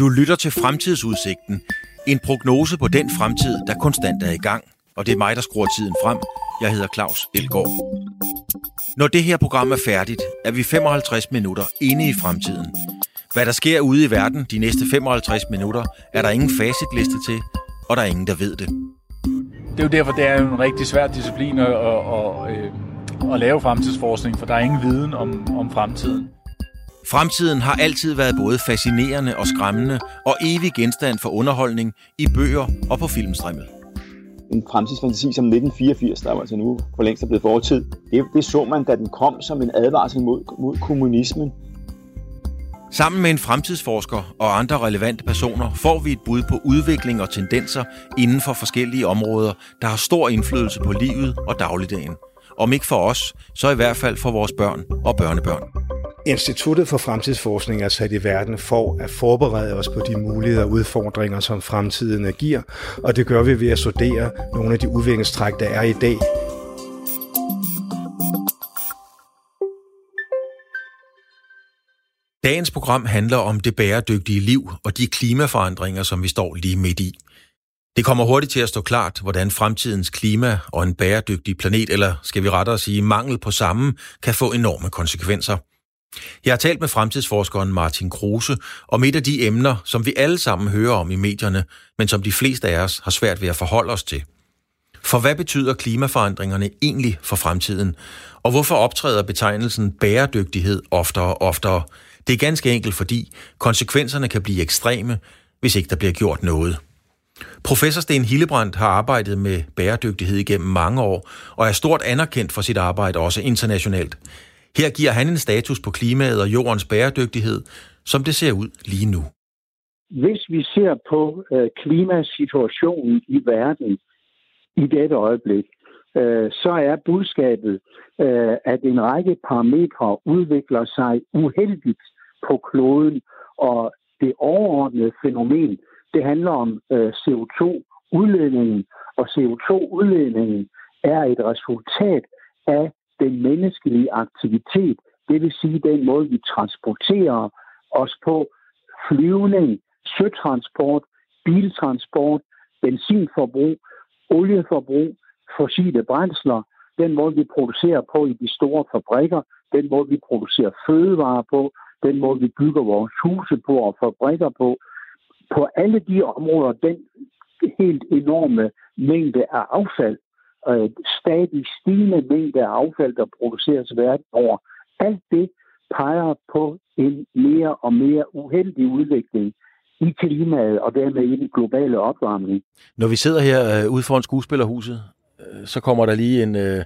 Du lytter til Fremtidsudsigten, en prognose på den fremtid, der konstant er i gang. Og det er mig, der skruer tiden frem. Jeg hedder Claus Elgaard. Når det her program er færdigt, er vi 55 minutter inde i fremtiden. Hvad der sker ude i verden de næste 55 minutter, er der ingen facitliste til, og der er ingen, der ved det. Det er jo derfor, det er en rigtig svær disciplin at, at, at, øh, at lave fremtidsforskning, for der er ingen viden om, om fremtiden. Fremtiden har altid været både fascinerende og skræmmende, og evig genstand for underholdning i bøger og på filmstrimmet. En fremtidsfantasi som 1984, der var altså nu for længst er blevet fortid, det, det så man, da den kom som en advarsel mod, mod kommunismen. Sammen med en fremtidsforsker og andre relevante personer får vi et bud på udvikling og tendenser inden for forskellige områder, der har stor indflydelse på livet og dagligdagen. Om ikke for os, så i hvert fald for vores børn og børnebørn. Instituttet for Fremtidsforskning er sat i verden for at forberede os på de muligheder og udfordringer, som fremtiden giver, og det gør vi ved at studere nogle af de udviklingstræk, der er i dag. Dagens program handler om det bæredygtige liv og de klimaforandringer, som vi står lige midt i. Det kommer hurtigt til at stå klart, hvordan fremtidens klima og en bæredygtig planet, eller skal vi rettere sige mangel på samme, kan få enorme konsekvenser. Jeg har talt med fremtidsforskeren Martin Kruse om et af de emner, som vi alle sammen hører om i medierne, men som de fleste af os har svært ved at forholde os til. For hvad betyder klimaforandringerne egentlig for fremtiden? Og hvorfor optræder betegnelsen bæredygtighed oftere og oftere? Det er ganske enkelt fordi konsekvenserne kan blive ekstreme, hvis ikke der bliver gjort noget. Professor Sten Hillebrandt har arbejdet med bæredygtighed igennem mange år, og er stort anerkendt for sit arbejde også internationalt. Her giver han en status på klimaet og jordens bæredygtighed, som det ser ud lige nu. Hvis vi ser på øh, klimasituationen i verden i dette øjeblik, øh, så er budskabet, øh, at en række parametre udvikler sig uheldigt på kloden, og det overordnede fænomen, det handler om øh, CO2-udledningen, og CO2-udledningen er et resultat af den menneskelige aktivitet, det vil sige den måde, vi transporterer os på, flyvning, søtransport, biltransport, benzinforbrug, olieforbrug, fossile brændsler, den måde, vi producerer på i de store fabrikker, den måde, vi producerer fødevarer på, den måde, vi bygger vores huse på og fabrikker på. På alle de områder, den helt enorme mængde af affald, øh, stadig stigende mængde af affald, der produceres verden over. Alt det peger på en mere og mere uheldig udvikling i klimaet og dermed i den globale opvarmning. Når vi sidder her øh, ude foran skuespillerhuset, øh, så kommer der lige en, øh,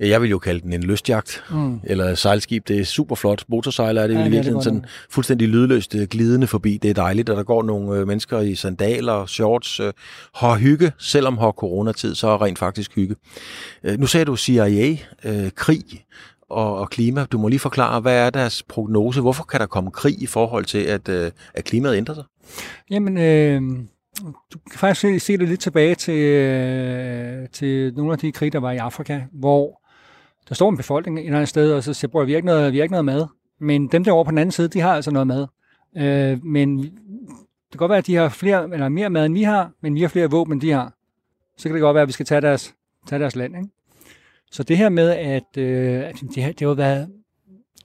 jeg vil jo kalde den en lystjagt, mm. eller sejlskib. Det er super flot. Motorsejler er det ja, i virkeligheden sådan fuldstændig lydløst øh, glidende forbi. Det er dejligt, at der går nogle øh, mennesker i sandaler, shorts, øh, har hygge, selvom har coronatid, så er rent faktisk hygge. Øh, nu sagde du CIA, øh, krig og, og klima. Du må lige forklare, hvad er deres prognose? Hvorfor kan der komme krig i forhold til, at, øh, at klimaet ændrer sig? Jamen, øh, du kan faktisk se, se det lidt tilbage til, øh, til nogle af de krige, der var i Afrika, hvor der står en befolkning et eller andet sted, og så siger, vi har ikke noget, vi har ikke noget mad. Men dem derovre på den anden side, de har altså noget mad. Øh, men det kan godt være, at de har flere, eller mere mad, end vi har, men vi har flere våben, end de har. Så kan det godt være, at vi skal tage deres, tage deres land. Ikke? Så det her med, at, øh, at det, det har været...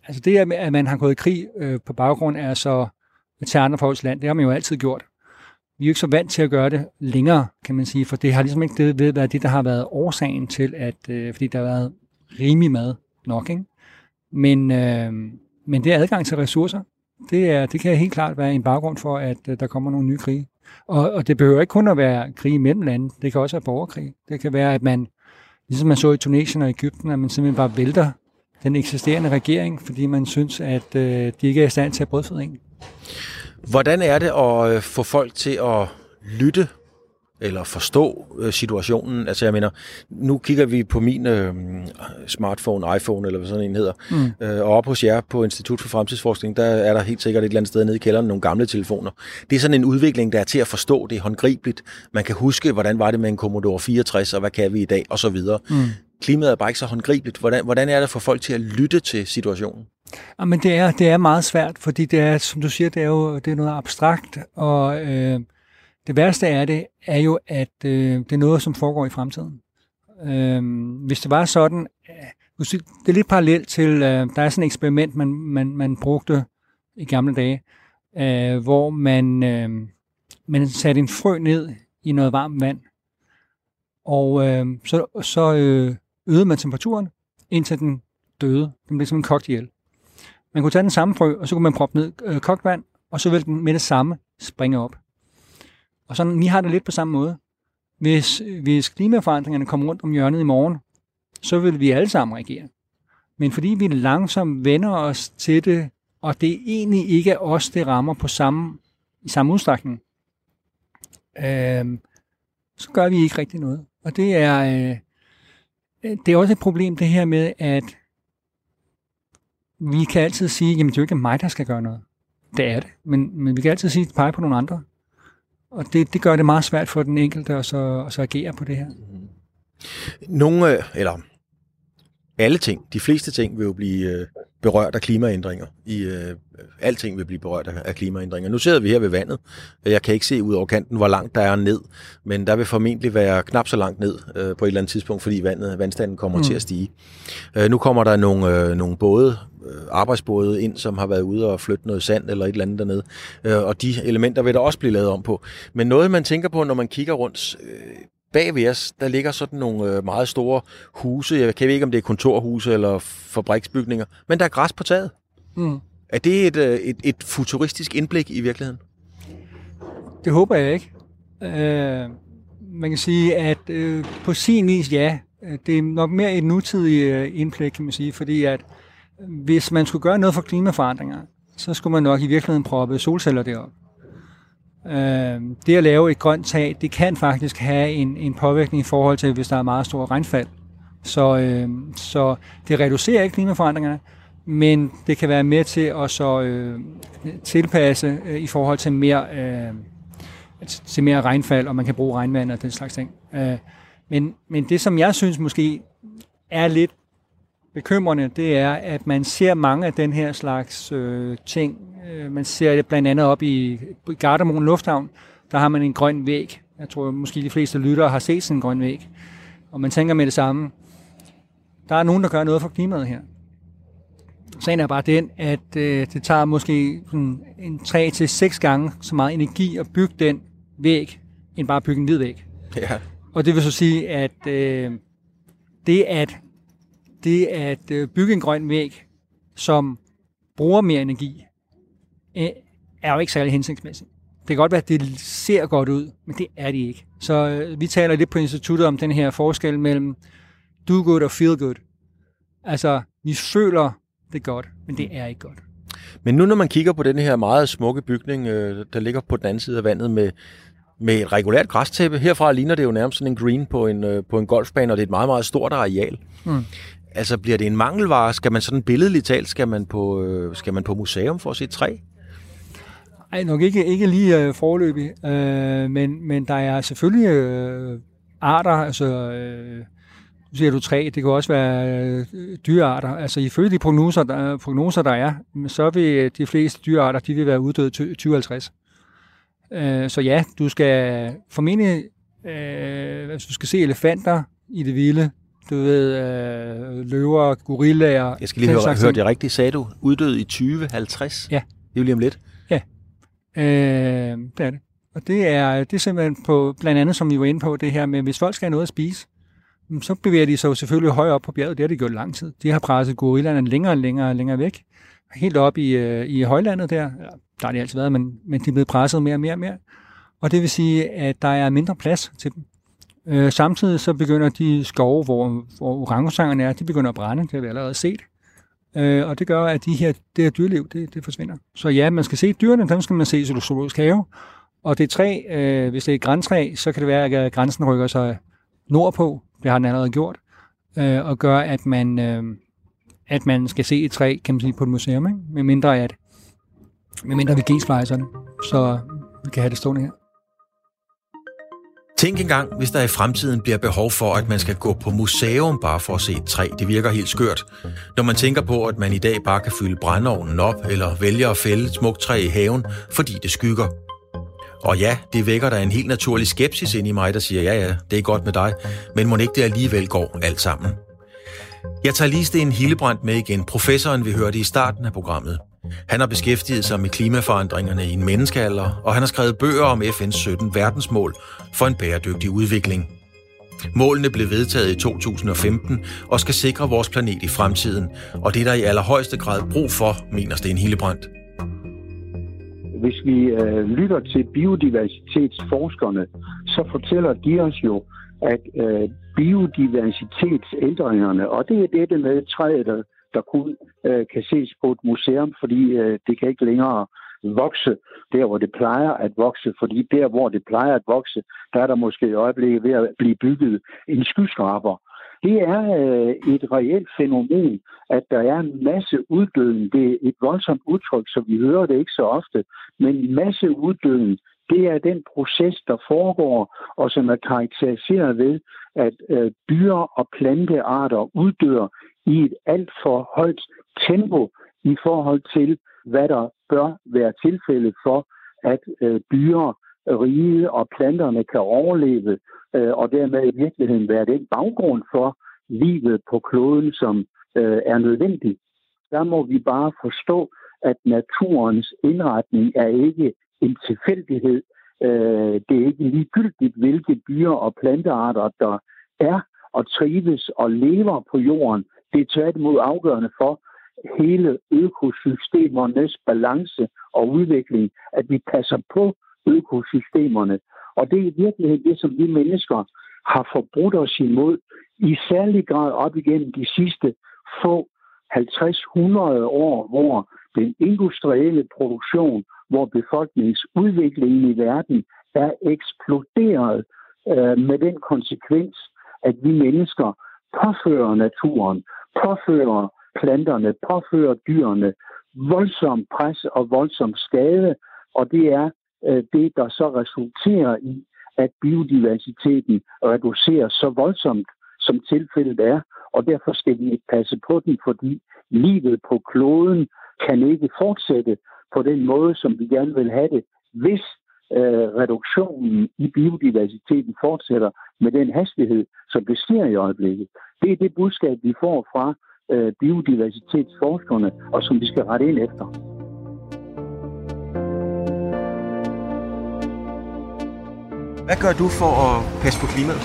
Altså det her med, at man har gået i krig øh, på baggrund af så til andre folks land, det har man jo altid gjort. Vi er jo ikke så vant til at gøre det længere, kan man sige, for det har ligesom ikke det, været det, der har været årsagen til, at øh, fordi der har været rimelig mad nok, ikke? Men, øh, men det er adgang til ressourcer. Det, er, det kan helt klart være en baggrund for, at øh, der kommer nogle nye krige. Og, og det behøver ikke kun at være krig mellem lande. Det kan også være borgerkrig. Det kan være, at man, ligesom man så i Tunesien og Ægypten, at man simpelthen bare vælter den eksisterende regering, fordi man synes, at øh, de ikke er i stand til at brødføde en. Hvordan er det at øh, få folk til at lytte eller forstå øh, situationen. Altså jeg mener, nu kigger vi på min øh, smartphone, iPhone eller hvad sådan en hedder, mm. øh, og op hos jer på Institut for Fremtidsforskning, der er der helt sikkert et eller andet sted nede i kælderen nogle gamle telefoner. Det er sådan en udvikling, der er til at forstå, det er håndgribeligt. Man kan huske, hvordan var det med en Commodore 64, og hvad kan vi i dag, og så videre. Mm. Klimaet er bare ikke så håndgribeligt. Hvordan, hvordan er det for folk til at lytte til situationen? Ja, men det er, det er meget svært, fordi det er, som du siger, det er jo det er noget abstrakt, og øh, det værste af det er jo, at øh, det er noget, som foregår i fremtiden. Øh, hvis det var sådan, øh, det er lidt parallelt til, øh, der er sådan et eksperiment, man, man, man brugte i gamle dage, øh, hvor man, øh, man satte en frø ned i noget varmt vand, og øh, så, så øh, øgede man temperaturen, indtil den døde. Den blev simpelthen kogt ihjel. Man kunne tage den samme frø, og så kunne man proppe ned øh, kogt vand, og så ville den med det samme springe op. Og sådan, vi har det lidt på samme måde. Hvis, hvis klimaforandringerne kommer rundt om hjørnet i morgen, så vil vi alle sammen reagere. Men fordi vi langsomt vender os til det, og det egentlig ikke er os, det rammer på samme, i samme udstrækning, øh, så gør vi ikke rigtig noget. Og det er, øh, det er også et problem, det her med, at vi kan altid sige, jamen det er jo ikke mig, der skal gøre noget. Det er det. Men, men vi kan altid sige, pege på nogle andre. Og det, det gør det meget svært for den enkelte at så, at så agere på det her. Nogle, øh, eller alle ting, de fleste ting vil jo blive øh, berørt af klimaændringer. I, øh, alting vil blive berørt af klimaændringer. Nu sidder vi her ved vandet. Jeg kan ikke se ud over kanten, hvor langt der er ned, men der vil formentlig være knap så langt ned øh, på et eller andet tidspunkt, fordi vandet, vandstanden kommer mm. til at stige. Øh, nu kommer der nogle, øh, nogle både, øh, arbejdsbåde ind, som har været ude og flytte noget sand eller et eller andet dernede, øh, og de elementer vil der også blive lavet om på. Men noget, man tænker på, når man kigger rundt, øh, bag ved os, der ligger sådan nogle øh, meget store huse. Jeg kan ikke, om det er kontorhuse eller fabriksbygninger, men der er græs på taget. Mm. Er det et, øh, et, et futuristisk indblik i virkeligheden? Det håber jeg ikke. Øh, man kan sige, at øh, på sin vis ja. Det er nok mere et nutidigt øh, indblik, kan man sige, fordi at hvis man skulle gøre noget for klimaforandringer, så skulle man nok i virkeligheden proppe solceller derop. Øh, det at lave et grønt tag, det kan faktisk have en, en påvirkning i forhold til, hvis der er meget stor regnfald. Så, øh, så det reducerer ikke klimaforandringerne, men det kan være med til at så øh, tilpasse øh, i forhold til mere, øh, til mere regnfald, og man kan bruge regnvand og den slags ting. Øh, men, men det, som jeg synes måske er lidt bekymrende, det er, at man ser mange af den her slags øh, ting. Øh, man ser det blandt andet op i, i Gardermoen Lufthavn. Der har man en grøn væg. Jeg tror måske de fleste lyttere har set sådan en grøn væg. Og man tænker med det samme. Der er nogen, der gør noget for klimaet her. Sagen er bare den, at øh, det tager måske sådan en 3-6 gange så meget energi at bygge den væg, end bare at bygge en hvid væg. Ja. Og det vil så sige, at øh, det at det at øh, bygge en grøn væg, som bruger mere energi, øh, er jo ikke særlig hensigtsmæssigt. Det kan godt være, at det ser godt ud, men det er det ikke. Så øh, vi taler lidt på instituttet om den her forskel mellem do good og feel good. Altså, vi føler det godt, men det er ikke godt. Men nu når man kigger på den her meget smukke bygning, der ligger på den anden side af vandet med, med et regulært græstæppe, herfra ligner det jo nærmest sådan en green på en, på en golfbane, og det er et meget, meget stort areal. Mm. Altså, bliver det en mangelvare? Skal man sådan billedligt talt, skal man på, øh, skal man på museum for at se træ? Nej, nok ikke, ikke lige øh, forløbig, øh, men, men der er selvfølgelig øh, arter, altså øh, nu siger du træ, det kan også være øh, dyrearter. Altså ifølge de prognoser der, prognoser, der er, så vil øh, de fleste dyrearter, de vil være uddøde 2050. Øh, så ja, du skal formentlig, øh, hvis du skal se elefanter i det vilde, du ved, øh, løver, gorillaer. Jeg skal lige høre, høre det rigtigt. Sagde du uddød i 2050? Ja. Det er jo lige om lidt. Ja, øh, det er det. Og det er, det er simpelthen på, blandt andet, som vi var inde på, det her med, hvis folk skal have noget at spise, så bevæger de sig jo selvfølgelig højere op på bjerget. Det har de gjort lang tid. De har presset gorillaerne længere og længere og længere væk. Helt op i, øh, i højlandet der. Der har de altid været, men, men de er blevet presset mere og mere og mere. Og det vil sige, at der er mindre plads til dem. Øh, samtidig så begynder de skove, hvor, hvor orangutangerne er, de begynder at brænde, det har vi allerede set. Øh, og det gør, at de her, det her dyreliv, det, det forsvinder. Så ja, man skal se dyrene, dem skal man se i zoologisk have. Og det træ, øh, hvis det er et græntræ, så kan det være, at øh, grænsen rykker sig nordpå, det har den allerede gjort, øh, og gør, at man, øh, at man skal se et træ, kan man sige, på et museum, ikke? med mindre at med mindre vi gensplejser det, så vi kan have det stående her. Tænk engang, hvis der i fremtiden bliver behov for, at man skal gå på museum bare for at se et træ. Det virker helt skørt. Når man tænker på, at man i dag bare kan fylde brændeovnen op, eller vælge at fælde et smukt træ i haven, fordi det skygger. Og ja, det vækker der en helt naturlig skepsis ind i mig, der siger, ja ja, det er godt med dig, men må ikke det alligevel går alt sammen. Jeg tager lige Sten Hillebrand med igen, professoren vi hørte i starten af programmet. Han har beskæftiget sig med klimaforandringerne i en menneskealder, og han har skrevet bøger om FN's 17 verdensmål for en bæredygtig udvikling. Målene blev vedtaget i 2015 og skal sikre vores planet i fremtiden, og det er der i allerhøjeste grad brug for, mener Sten Hillebrandt. Hvis vi øh, lytter til biodiversitetsforskerne, så fortæller de os jo, at øh, biodiversitetsændringerne, og det er det med træet, der, der kun øh, kan ses på et museum, fordi øh, det kan ikke længere vokse der, hvor det plejer at vokse, fordi der, hvor det plejer at vokse, der er der måske i øjeblikket ved at blive bygget en skyskraber. Det er øh, et reelt fænomen, at der er en masse uddøden. Det er et voldsomt udtryk, så vi hører det ikke så ofte, men masse uddøden, det er den proces, der foregår, og som er karakteriseret ved, at øh, dyre- og plantearter uddør i et alt for højt tempo i forhold til, hvad der bør være tilfældet for, at øh, dyre, rige og planterne kan overleve, øh, og dermed i virkeligheden være den baggrund for livet på kloden, som øh, er nødvendig. Der må vi bare forstå, at naturens indretning er ikke en tilfældighed. Øh, det er ikke ligegyldigt, hvilke dyre- og plantearter, der er og trives og lever på jorden. Det er tværtimod afgørende for hele økosystemernes balance og udvikling, at vi passer på økosystemerne. Og det er i virkeligheden det, som vi mennesker har forbrudt os imod, i særlig grad op igennem de sidste få 50-100 år, hvor den industrielle produktion, hvor befolkningsudviklingen i verden er eksploderet øh, med den konsekvens, at vi mennesker påfører naturen, påfører planterne, påfører dyrene voldsom pres og voldsom skade, og det er øh, det, der så resulterer i, at biodiversiteten reduceres så voldsomt, som tilfældet er, og derfor skal vi passe på den, fordi livet på kloden kan ikke fortsætte på den måde, som vi gerne vil have det, hvis øh, reduktionen i biodiversiteten fortsætter med den hastighed, som det sker i øjeblikket. Det er det budskab, vi får fra øh, biodiversitetsforskerne, og som vi skal rette ind efter. Hvad gør du for at passe på klimaet?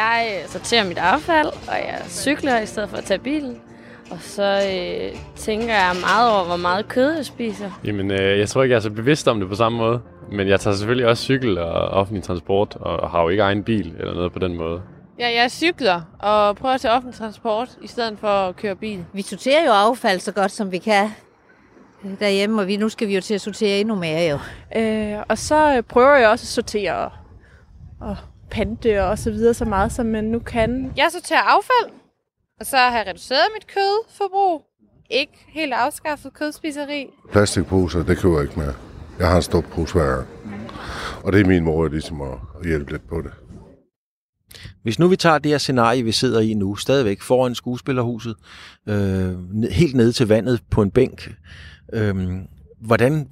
Jeg øh, sorterer mit affald, og jeg cykler i stedet for at tage bilen. Og så øh, tænker jeg meget over, hvor meget kød jeg spiser. Jamen, øh, jeg tror ikke, jeg er så bevidst om det på samme måde. Men jeg tager selvfølgelig også cykel og offentlig transport, og har jo ikke egen bil eller noget på den måde. Ja, jeg cykler og prøver at tage offentlig transport, i stedet for at køre bil. Vi sorterer jo affald så godt, som vi kan derhjemme, og vi, nu skal vi jo til at sortere endnu mere jo. Øh, og så prøver jeg også at sortere og, og pante og så videre så meget, som man nu kan. Jeg sorterer affald, og så har jeg reduceret mit kødforbrug. Ikke helt afskaffet kødspiseri. Plastikposer, det køber jeg ikke mere. Jeg har en stor pose hver Og det er min måde ligesom at hjælpe lidt på det. Hvis nu vi tager det her scenarie, vi sidder i nu, stadigvæk foran skuespillerhuset, øh, helt ned til vandet på en bænk, øh, hvordan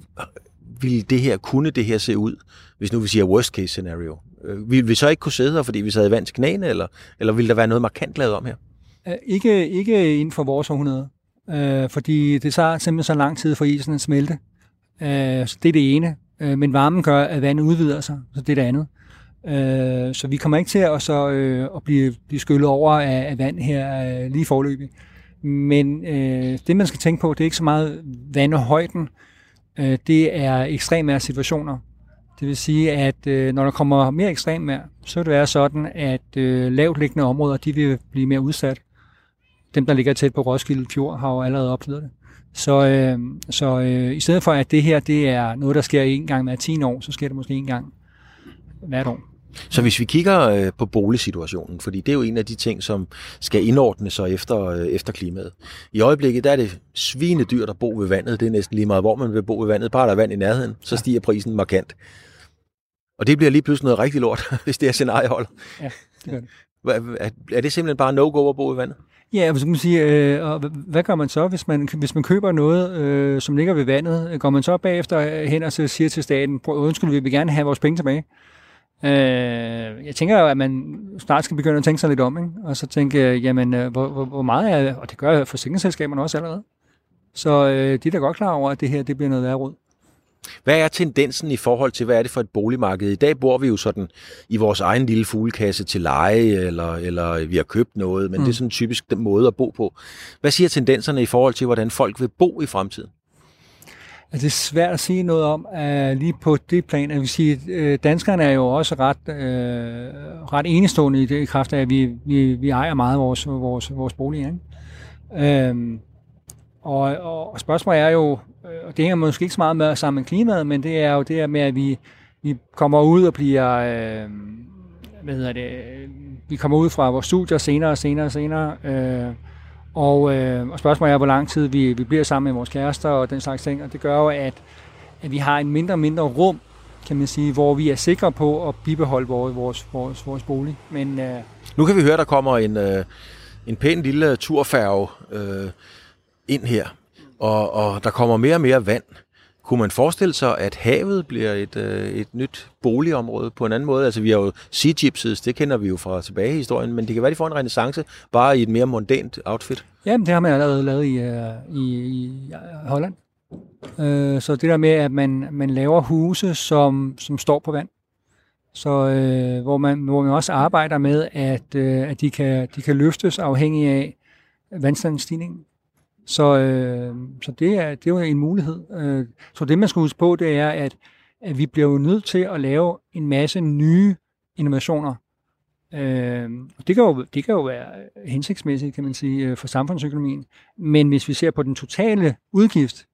ville det her, kunne det her se ud, hvis nu vi siger worst case scenario? Øh, ville vi så ikke kunne sidde her, fordi vi sad i vand til knæene, eller, eller ville der være noget markant lavet om her? Ikke, ikke inden for vores århundrede, uh, fordi det tager simpelthen så lang tid for isen at smelte. Øh, så det er det ene. Øh, men varmen gør, at vandet udvider sig, så det er det andet. Uh, så vi kommer ikke til at, så, uh, at blive, blive skyllet over af, af vand her lige forløbig. Men uh, det, man skal tænke på, det er ikke så meget vandhøjden, uh, det er ekstremere situationer. Det vil sige, at øh, når der kommer mere ekstrem vejr, så vil det være sådan, at øh, lavt liggende områder, de vil blive mere udsat. Dem, der ligger tæt på Roskilde Fjord, har jo allerede oplevet det. Så, øh, så øh, i stedet for, at det her det er noget, der sker en gang hver 10 år, så sker det måske en gang hvert år. Så hvis vi kigger øh, på boligsituationen, fordi det er jo en af de ting, som skal indordne sig efter, øh, efter klimaet. I øjeblikket der er det svine dyrt at bo ved vandet. Det er næsten lige meget, hvor man vil bo ved vandet. Bare der er vand i nærheden, så stiger prisen markant. Og det bliver lige pludselig noget rigtig lort, hvis det her scenarie holder. Ja, det gør det. Er, det simpelthen bare no-go at bo i vandet? Ja, så kan man sige, øh, og hvad gør man så, hvis man, hvis man køber noget, øh, som ligger ved vandet? Går man så bagefter hen og så siger til staten, undskyld, vi vil gerne have vores penge tilbage? Øh, jeg tænker jo, at man snart skal begynde at tænke sig lidt om, ikke? og så tænke, jamen, øh, hvor, hvor, hvor meget er det? Og det gør forsikringsselskaberne også allerede. Så øh, de er da godt klar over, at det her det bliver noget værre råd. Hvad er tendensen i forhold til, hvad er det for et boligmarked? I dag bor vi jo sådan i vores egen lille fuglekasse til leje, eller, eller vi har købt noget, men mm. det er sådan typisk den måde at bo på. Hvad siger tendenserne i forhold til, hvordan folk vil bo i fremtiden? Altså, det er svært at sige noget om uh, lige på det plan. Jeg vil sige, uh, danskerne er jo også ret, uh, ret enestående i det i kraft af, at vi, vi, vi ejer meget vores, vores, vores bolig. Ikke? Uh, og, og spørgsmålet er jo, og det hænger måske ikke så meget med sammen med klimaet, men det er jo det her med, at vi, vi kommer ud og bliver, øh, hvad hedder det, øh, vi kommer ud fra vores studier senere og senere og senere, øh, og, øh, og spørgsmålet er, hvor lang tid vi, vi bliver sammen med vores kærester og den slags ting, og det gør jo, at, at vi har en mindre og mindre rum, kan man sige, hvor vi er sikre på at bibeholde vores, vores, vores, vores bolig. Men, øh, nu kan vi høre, at der kommer en, øh, en pæn lille turfærge øh, ind her, og, og der kommer mere og mere vand. Kunne man forestille sig, at havet bliver et, øh, et nyt boligområde på en anden måde? Altså vi har jo sea gypsies, det kender vi jo fra tilbage i historien, men det kan være, de får en renaissance bare i et mere mondant outfit. Jamen, det har man allerede lavet i, øh, i, i Holland. Øh, så det der med, at man, man laver huse, som, som står på vand, så øh, hvor, man, hvor man også arbejder med, at, øh, at de, kan, de kan løftes afhængig af vandstandsstigningen. Så, øh, så det, er, det er jo en mulighed. Øh, så det, man skal huske på, det er, at, at vi bliver jo nødt til at lave en masse nye innovationer. Øh, det, kan jo, det kan jo være hensigtsmæssigt, kan man sige, øh, for samfundsøkonomien. Men hvis vi ser på den totale udgift,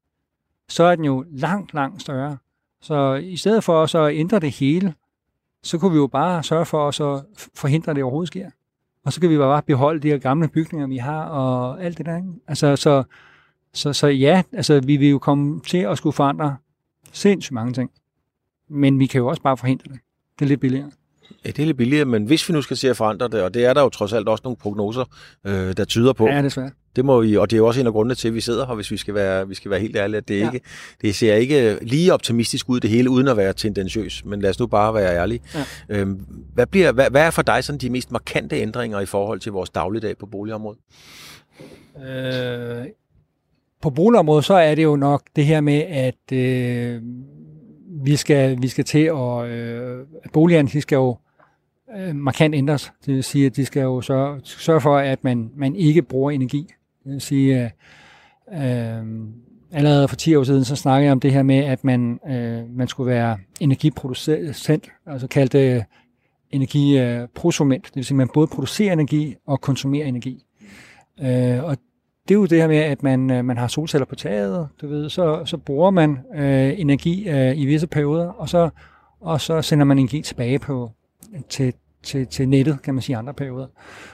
så er den jo langt, langt større. Så i stedet for så at ændre det hele, så kunne vi jo bare sørge for at så forhindre, at det overhovedet sker. Og så kan vi bare beholde de her gamle bygninger, vi har, og alt det der. Ikke? Altså, så, så, så ja, altså, vi vil jo komme til at skulle forandre sindssygt mange ting. Men vi kan jo også bare forhindre det. Det er lidt billigere. Er lidt billigere, men hvis vi nu skal se at forandre det, og det er der jo trods alt også nogle prognoser, øh, der tyder på. Ja, desværre. Det må vi, og det er jo også en af grundene til, at vi sidder her, hvis vi skal være, vi skal være helt ærlige, at det, ja. ikke, det ser ikke lige optimistisk ud det hele, uden at være tendensiøs, men lad os nu bare være ærlige. Ja. Øhm, hvad, bliver, hvad, hvad er for dig sådan de mest markante ændringer i forhold til vores dagligdag på boligområdet? Øh, på boligområdet, så er det jo nok det her med, at øh, vi, skal, vi skal til at, øh, boligerne, de skal jo øh, markant ændres. Det vil sige, at de skal jo sørge, sørge for, at man, man ikke bruger energi. Det vil sige, øh, øh, allerede for 10 år siden, så snakkede jeg om det her med, at man, øh, man skulle være energiproducent, altså kaldt øh, det energiprosument. Øh, det vil sige, at man både producerer energi og konsumerer energi. Øh, og det er jo det her med, at man, øh, man har solceller på taget, du ved, så, så bruger man øh, energi øh, i visse perioder, og så, og så sender man energi tilbage på, til, til, til nettet, kan man sige, andre perioder.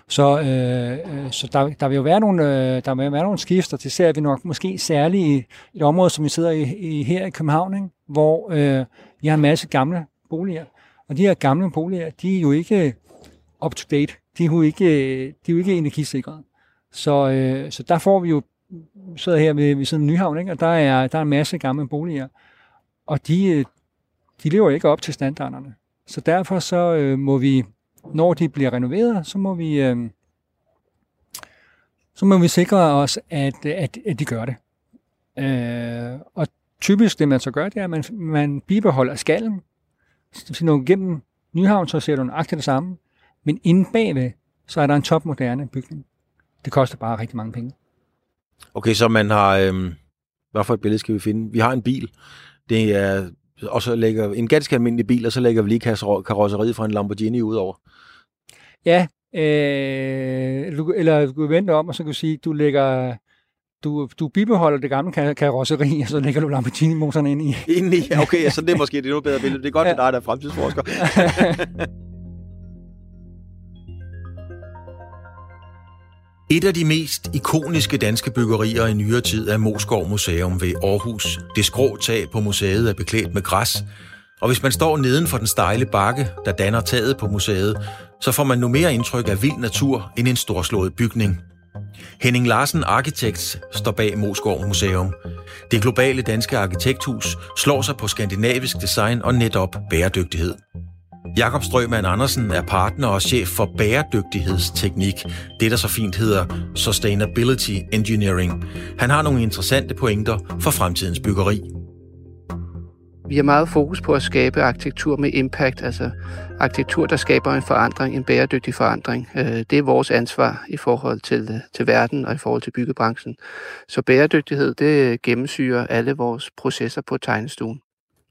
Så, øh, øh, så der, der vil jo være nogle, øh, der vil være nogle skifter. Det ser vi nok måske særligt i et område, som vi sidder i, i her i København, ikke? hvor øh, vi har en masse gamle boliger. Og de her gamle boliger, de er jo ikke up to date. De er jo ikke, de er jo ikke energisikrede. Så, øh, så der får vi jo, sidder her ved, ved siden af Nyhavn, ikke? og der er, der er en masse gamle boliger. Og de, øh, de lever ikke op til standarderne. Så derfor så øh, må vi, når de bliver renoveret, så må vi, øh, så må vi sikre os, at, at, at de gør det. Øh, og typisk det, man så gør, det er, at man, man bibeholder skallen. Så når du gennem Nyhavn, så ser du nøjagtigt det samme. Men inde bagved, så er der en topmoderne bygning. Det koster bare rigtig mange penge. Okay, så man har... Øh, hvad for et billede skal vi finde? Vi har en bil. Det er og så lægger en ganske almindelig bil, og så lægger vi lige karosseriet fra en Lamborghini ud over. Ja, øh, du, eller du kan vente om, og så kan du sige, du lægger du, du bibeholder det gamle karosseri, og så lægger du Lamborghini-motoren ind i. Ind i, okay, så det er måske det endnu bedre billede. Det er godt, ja. det er dig, der er fremtidsforsker. Et af de mest ikoniske danske byggerier i nyere tid er Moskov Museum ved Aarhus. Det skrå tag på museet er beklædt med græs, Og hvis man står neden for den stejle bakke, der danner taget på museet, så får man nu mere indtryk af vild natur end en storslået bygning. Henning Larsen Architects står bag Moskov Museum. Det globale danske arkitekthus slår sig på skandinavisk design og netop bæredygtighed. Jakob Strømann Andersen er partner og chef for bæredygtighedsteknik, det der så fint hedder Sustainability Engineering. Han har nogle interessante pointer for fremtidens byggeri. Vi har meget fokus på at skabe arkitektur med impact, altså arkitektur, der skaber en forandring, en bæredygtig forandring. Øh, det er vores ansvar i forhold til, til verden og i forhold til byggebranchen. Så bæredygtighed, det gennemsyrer alle vores processer på tegnestuen.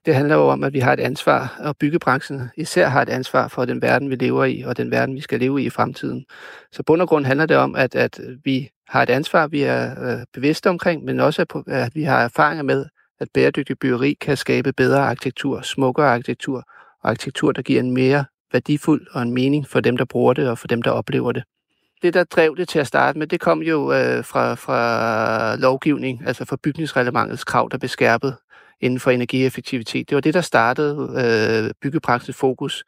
Det handler jo om, at vi har et ansvar, og byggebranchen især har et ansvar for den verden, vi lever i, og den verden, vi skal leve i i fremtiden. Så bund og grund handler det om, at, at vi har et ansvar, vi er øh, bevidste omkring, men også at vi har erfaringer med, at bæredygtig byggeri kan skabe bedre arkitektur, smukkere arkitektur, og arkitektur, der giver en mere værdifuld og en mening for dem, der bruger det, og for dem, der oplever det. Det, der drev det til at starte med, det kom jo øh, fra, fra lovgivning, altså fra bygningsreglementets krav, der blev skærpet inden for energieffektivitet. Det var det, der startede øh, byggebranchens fokus.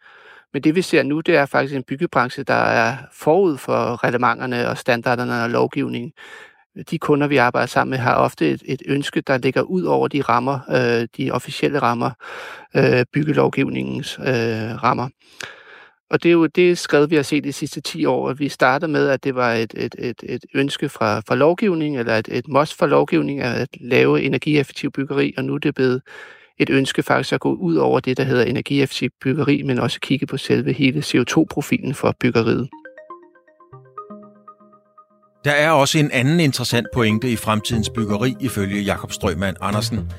Men det vi ser nu, det er faktisk en byggebranche, der er forud for reglementerne og standarderne og lovgivningen. De kunder, vi arbejder sammen med, har ofte et, et ønske, der ligger ud over de rammer, øh, de officielle rammer, øh, byggelovgivningens øh, rammer. Og det er jo det skred, vi har set de sidste 10 år. at Vi startede med, at det var et, et, et, et ønske fra, fra lovgivning, eller et, et must for lovgivning at lave energieffektiv byggeri, og nu er det blevet et ønske faktisk at gå ud over det, der hedder energieffektiv byggeri, men også kigge på selve hele CO2-profilen for byggeriet. Der er også en anden interessant pointe i fremtidens byggeri, ifølge Jakob Strømand Andersen.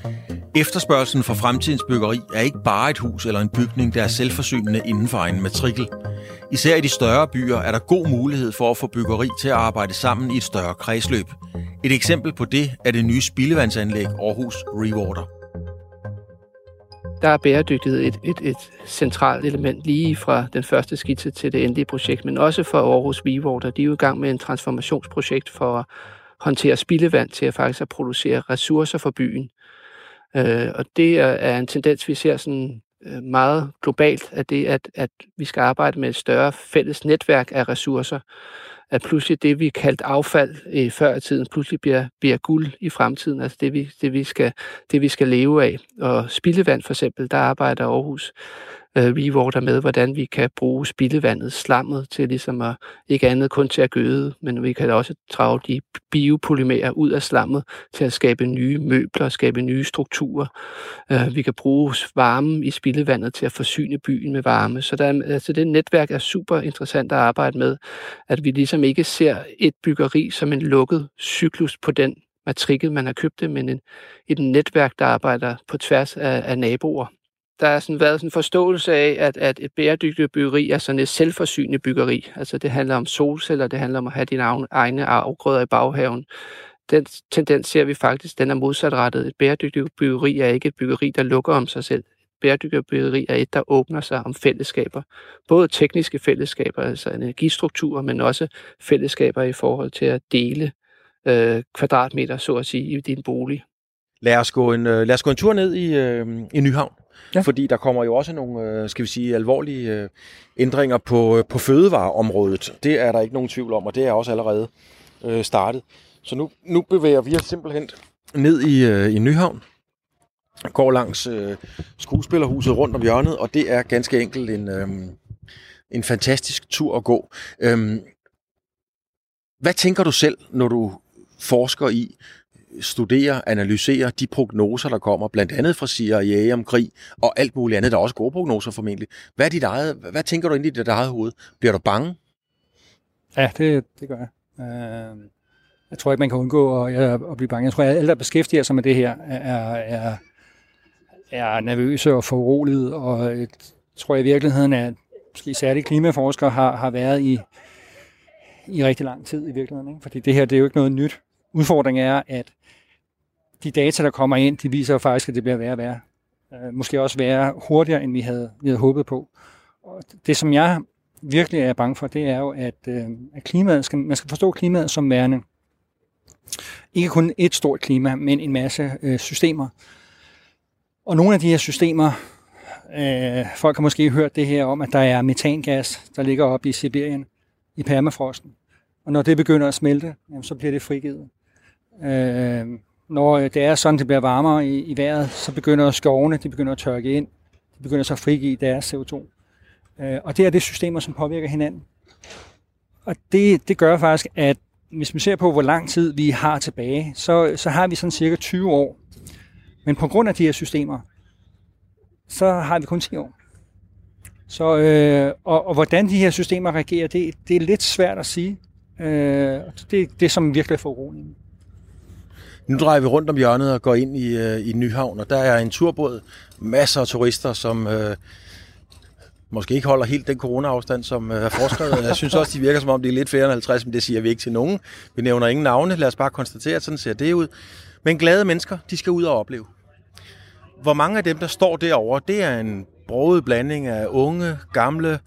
Efterspørgselen for fremtidens byggeri er ikke bare et hus eller en bygning, der er selvforsynende inden for egen matrikel. Især i de større byer er der god mulighed for at få byggeri til at arbejde sammen i et større kredsløb. Et eksempel på det er det nye spildevandsanlæg Aarhus Rewater. Der er bæredygtighed et, et, et centralt element lige fra den første skitse til det endelige projekt, men også for Aarhus Rewater. De er jo i gang med en transformationsprojekt for at håndtere spildevand til at faktisk at producere ressourcer for byen. Øh, og det er en tendens, vi ser sådan øh, meget globalt, at det at, at vi skal arbejde med et større fælles netværk af ressourcer. At pludselig det, vi kaldte affald i før i tiden, pludselig bliver, bliver guld i fremtiden. Altså det vi, det, vi skal, det, vi skal leve af. Og spildevand for eksempel, der arbejder Aarhus øh, rewater med, hvordan vi kan bruge spildevandet, slammet, til ligesom at, ikke andet kun til at gøde, men vi kan også trage de biopolymerer ud af slammet til at skabe nye møbler, skabe nye strukturer. Øh, vi kan bruge varme i spildevandet til at forsyne byen med varme. Så der, altså det netværk er super interessant at arbejde med, at vi ligesom ikke ser et byggeri som en lukket cyklus på den matrikel, man har købt det, men en, et netværk, der arbejder på tværs af, af naboer der har sådan været sådan en forståelse af, at, at et bæredygtigt byggeri er sådan et selvforsynende byggeri. Altså det handler om solceller, det handler om at have dine egne afgrøder i baghaven. Den tendens ser vi faktisk, den er modsatrettet. Et bæredygtigt byggeri er ikke et byggeri, der lukker om sig selv. Et bæredygtigt byggeri er et, der åbner sig om fællesskaber. Både tekniske fællesskaber, altså energistrukturer, men også fællesskaber i forhold til at dele øh, kvadratmeter, så at sige, i din bolig. Lad os gå en, øh, lad os gå en tur ned i, øh, i Nyhavn. Ja. Fordi der kommer jo også nogle, øh, skal vi sige, alvorlige øh, ændringer på, øh, på fødevareområdet. Det er der ikke nogen tvivl om, og det er også allerede øh, startet. Så nu, nu bevæger vi os simpelthen ned i, øh, i Nyhavn, går langs øh, skuespillerhuset rundt om hjørnet, og det er ganske enkelt en, øh, en fantastisk tur at gå. Øh, hvad tænker du selv, når du forsker i, studere, analysere de prognoser, der kommer, blandt andet fra CIA om krig og alt muligt andet. Der er også gode prognoser formentlig. Hvad, er dit eget, hvad tænker du ind i dit eget hoved? Bliver du bange? Ja, det, det gør jeg. Øh, jeg tror ikke, man kan undgå at, at blive bange. Jeg tror, at alle, der beskæftiger sig med det her, er, er, er nervøse og foruroliget, og jeg tror i virkeligheden, at måske særligt klimaforskere har, har været i, i rigtig lang tid i virkeligheden. Ikke? Fordi det her, det er jo ikke noget nyt. Udfordringen er, at de data, der kommer ind, de viser jo faktisk, at det bliver værre og værre. Øh, måske også værre hurtigere, end vi havde, vi havde håbet på. Og det, som jeg virkelig er bange for, det er jo, at, øh, at klimaet skal, man skal forstå klimaet som værende ikke kun et stort klima, men en masse øh, systemer. Og nogle af de her systemer Øh, folk har måske hørt det her om, at der er metangas, der ligger oppe i Sibirien, i permafrosten. Og når det begynder at smelte, jamen, så bliver det frigivet. Øh, når øh, det er sådan, det bliver varmere i, i vejret, så begynder skovene, de begynder at tørke ind. De begynder så at frigive deres CO2. Øh, og det er det systemer, som påvirker hinanden. Og det, det gør faktisk, at hvis man ser på, hvor lang tid vi har tilbage, så, så har vi sådan cirka 20 år. Men på grund af de her systemer, så har vi kun 10 år. Så, øh, og, og hvordan de her systemer reagerer, det, det er lidt svært at sige. Øh, det, det er som virkelig er foruroligende. Nu drejer vi rundt om hjørnet og går ind i, øh, i Nyhavn, og der er en turbåd, masser af turister, som øh, måske ikke holder helt den corona-afstand, som øh, er foreskrevet. Jeg synes også, de virker som om, det er lidt flere end 50, men det siger vi ikke til nogen. Vi nævner ingen navne. Lad os bare konstatere, at sådan ser det ud. Men glade mennesker, de skal ud og opleve. Hvor mange af dem, der står derovre, det er en broget blanding af unge, gamle,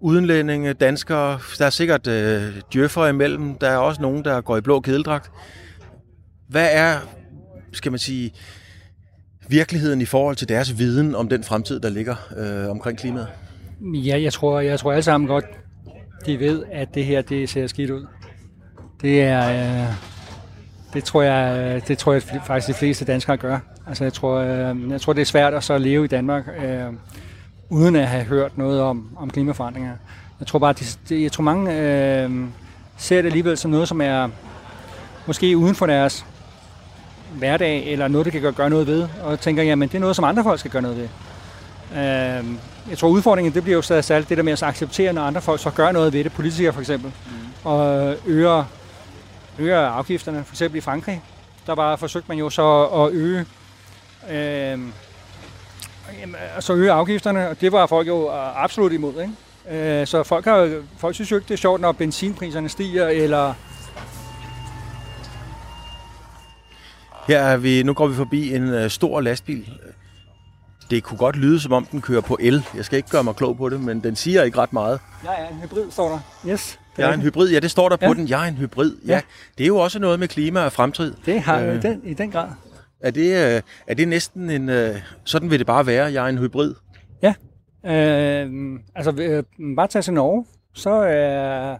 udenlændinge, danskere. Der er sikkert øh, djøffer imellem. Der er også nogen, der går i blå kedeldragt. Hvad er, skal man sige, virkeligheden i forhold til deres viden om den fremtid, der ligger øh, omkring klimaet? Ja, jeg tror, jeg tror alle sammen godt, de ved, at det her det ser skidt ud. Det er, øh, det tror jeg, det tror jeg faktisk de fleste danskere gør. Altså jeg tror, øh, jeg tror det er svært at så leve i Danmark øh, uden at have hørt noget om, om klimaforandringer. Jeg tror bare, det, det, jeg tror mange øh, ser det alligevel som noget, som er måske uden for deres hverdag, eller noget, det kan gøre noget ved, og tænker, jamen det er noget, som andre folk skal gøre noget ved. Øh, jeg tror udfordringen, det bliver jo stadig særligt det der med at acceptere, når andre folk så gør noget ved det, politikere for eksempel, mm. og øger, øger afgifterne, for eksempel i Frankrig, der var forsøgt man jo så at øge øh, så øge afgifterne, og det var folk jo absolut imod. Ikke? Øh, så folk, har, folk synes jo ikke, det er sjovt, når benzinpriserne stiger, eller Her er vi, nu går vi forbi en uh, stor lastbil. Det kunne godt lyde, som om den kører på el. Jeg skal ikke gøre mig klog på det, men den siger ikke ret meget. Jeg er en hybrid, står der. Yes. Det jeg er en hybrid, ja, det står der ja. på den. Jeg er en hybrid, ja. ja. Det er jo også noget med klima og fremtid. Det har øh, den, i den grad. Er det, øh, er det næsten en... Øh, sådan vil det bare være, jeg er en hybrid? Ja. Øh, altså, øh, bare tage til Norge, så er...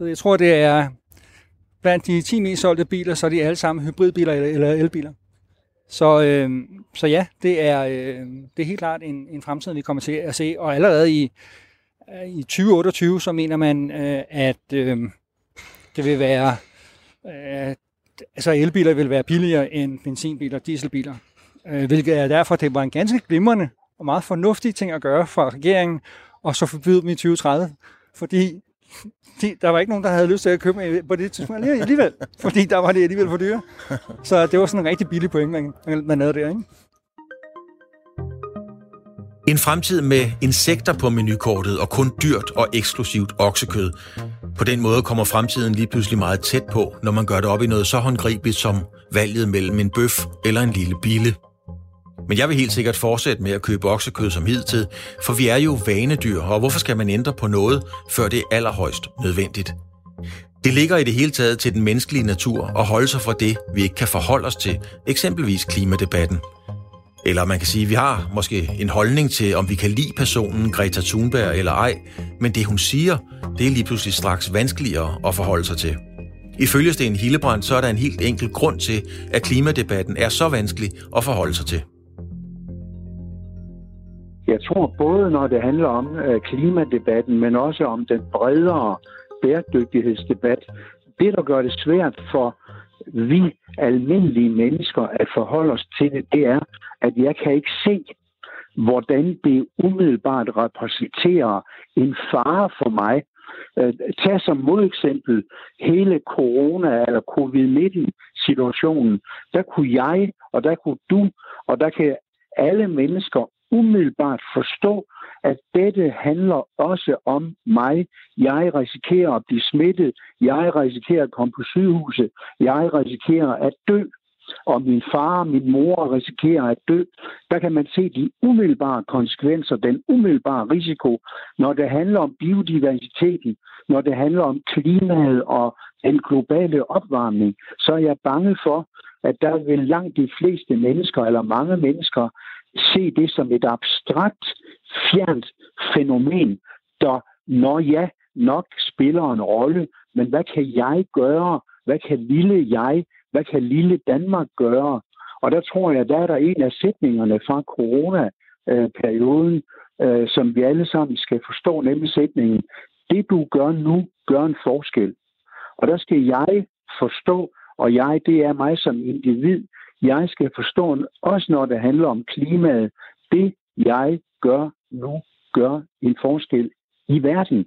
Øh, jeg tror, det er blandt de 10 mest solgte biler, så er de alle sammen hybridbiler eller elbiler. Så, øh, så ja, det er, øh, det er helt klart en, en fremtid, vi kommer til at se. Og allerede i, i 2028, så mener man, øh, at øh, det vil være, øh, altså elbiler vil være billigere end benzinbiler og dieselbiler. Øh, hvilket er derfor, det var en ganske glimrende og meget fornuftig ting at gøre fra regeringen, og så forbyde dem i 2030. Fordi de, der var ikke nogen, der havde lyst til at købe på det tidspunkt alligevel, fordi der var det alligevel for dyre. Så det var sådan en rigtig billig point, man, man havde der, ikke? En fremtid med insekter på menukortet og kun dyrt og eksklusivt oksekød. På den måde kommer fremtiden lige pludselig meget tæt på, når man gør det op i noget så håndgribeligt som valget mellem en bøf eller en lille bille. Men jeg vil helt sikkert fortsætte med at købe oksekød som hidtil, for vi er jo vanedyr, og hvorfor skal man ændre på noget, før det er allerhøjst nødvendigt? Det ligger i det hele taget til den menneskelige natur at holde sig fra det, vi ikke kan forholde os til, eksempelvis klimadebatten. Eller man kan sige, at vi har måske en holdning til, om vi kan lide personen Greta Thunberg eller ej, men det hun siger, det er lige pludselig straks vanskeligere at forholde sig til. Ifølge Sten Hillebrand, så er der en helt enkel grund til, at klimadebatten er så vanskelig at forholde sig til. Jeg tror både, når det handler om øh, klimadebatten, men også om den bredere bæredygtighedsdebat, det, der gør det svært for vi almindelige mennesker at forholde os til det, det er, at jeg kan ikke se, hvordan det umiddelbart repræsenterer en fare for mig. Øh, tag som modeksempel hele corona- eller covid-19-situationen. Der kunne jeg, og der kunne du, og der kan alle mennesker umiddelbart forstå, at dette handler også om mig. Jeg risikerer at blive smittet. Jeg risikerer at komme på sygehuset. Jeg risikerer at dø. Og min far og min mor risikerer at dø. Der kan man se de umiddelbare konsekvenser, den umiddelbare risiko, når det handler om biodiversiteten, når det handler om klimaet og den globale opvarmning, så er jeg bange for, at der vil langt de fleste mennesker, eller mange mennesker, se det som et abstrakt, fjernt fænomen, der, når ja, nok spiller en rolle, men hvad kan jeg gøre? Hvad kan lille jeg? Hvad kan lille Danmark gøre? Og der tror jeg, der er der en af sætningerne fra corona-perioden, øh, som vi alle sammen skal forstå, nemlig sætningen, det du gør nu, gør en forskel. Og der skal jeg forstå, og jeg, det er mig som individ, jeg skal forstå, også når det handler om klimaet, det jeg gør nu, gør en forskel i verden.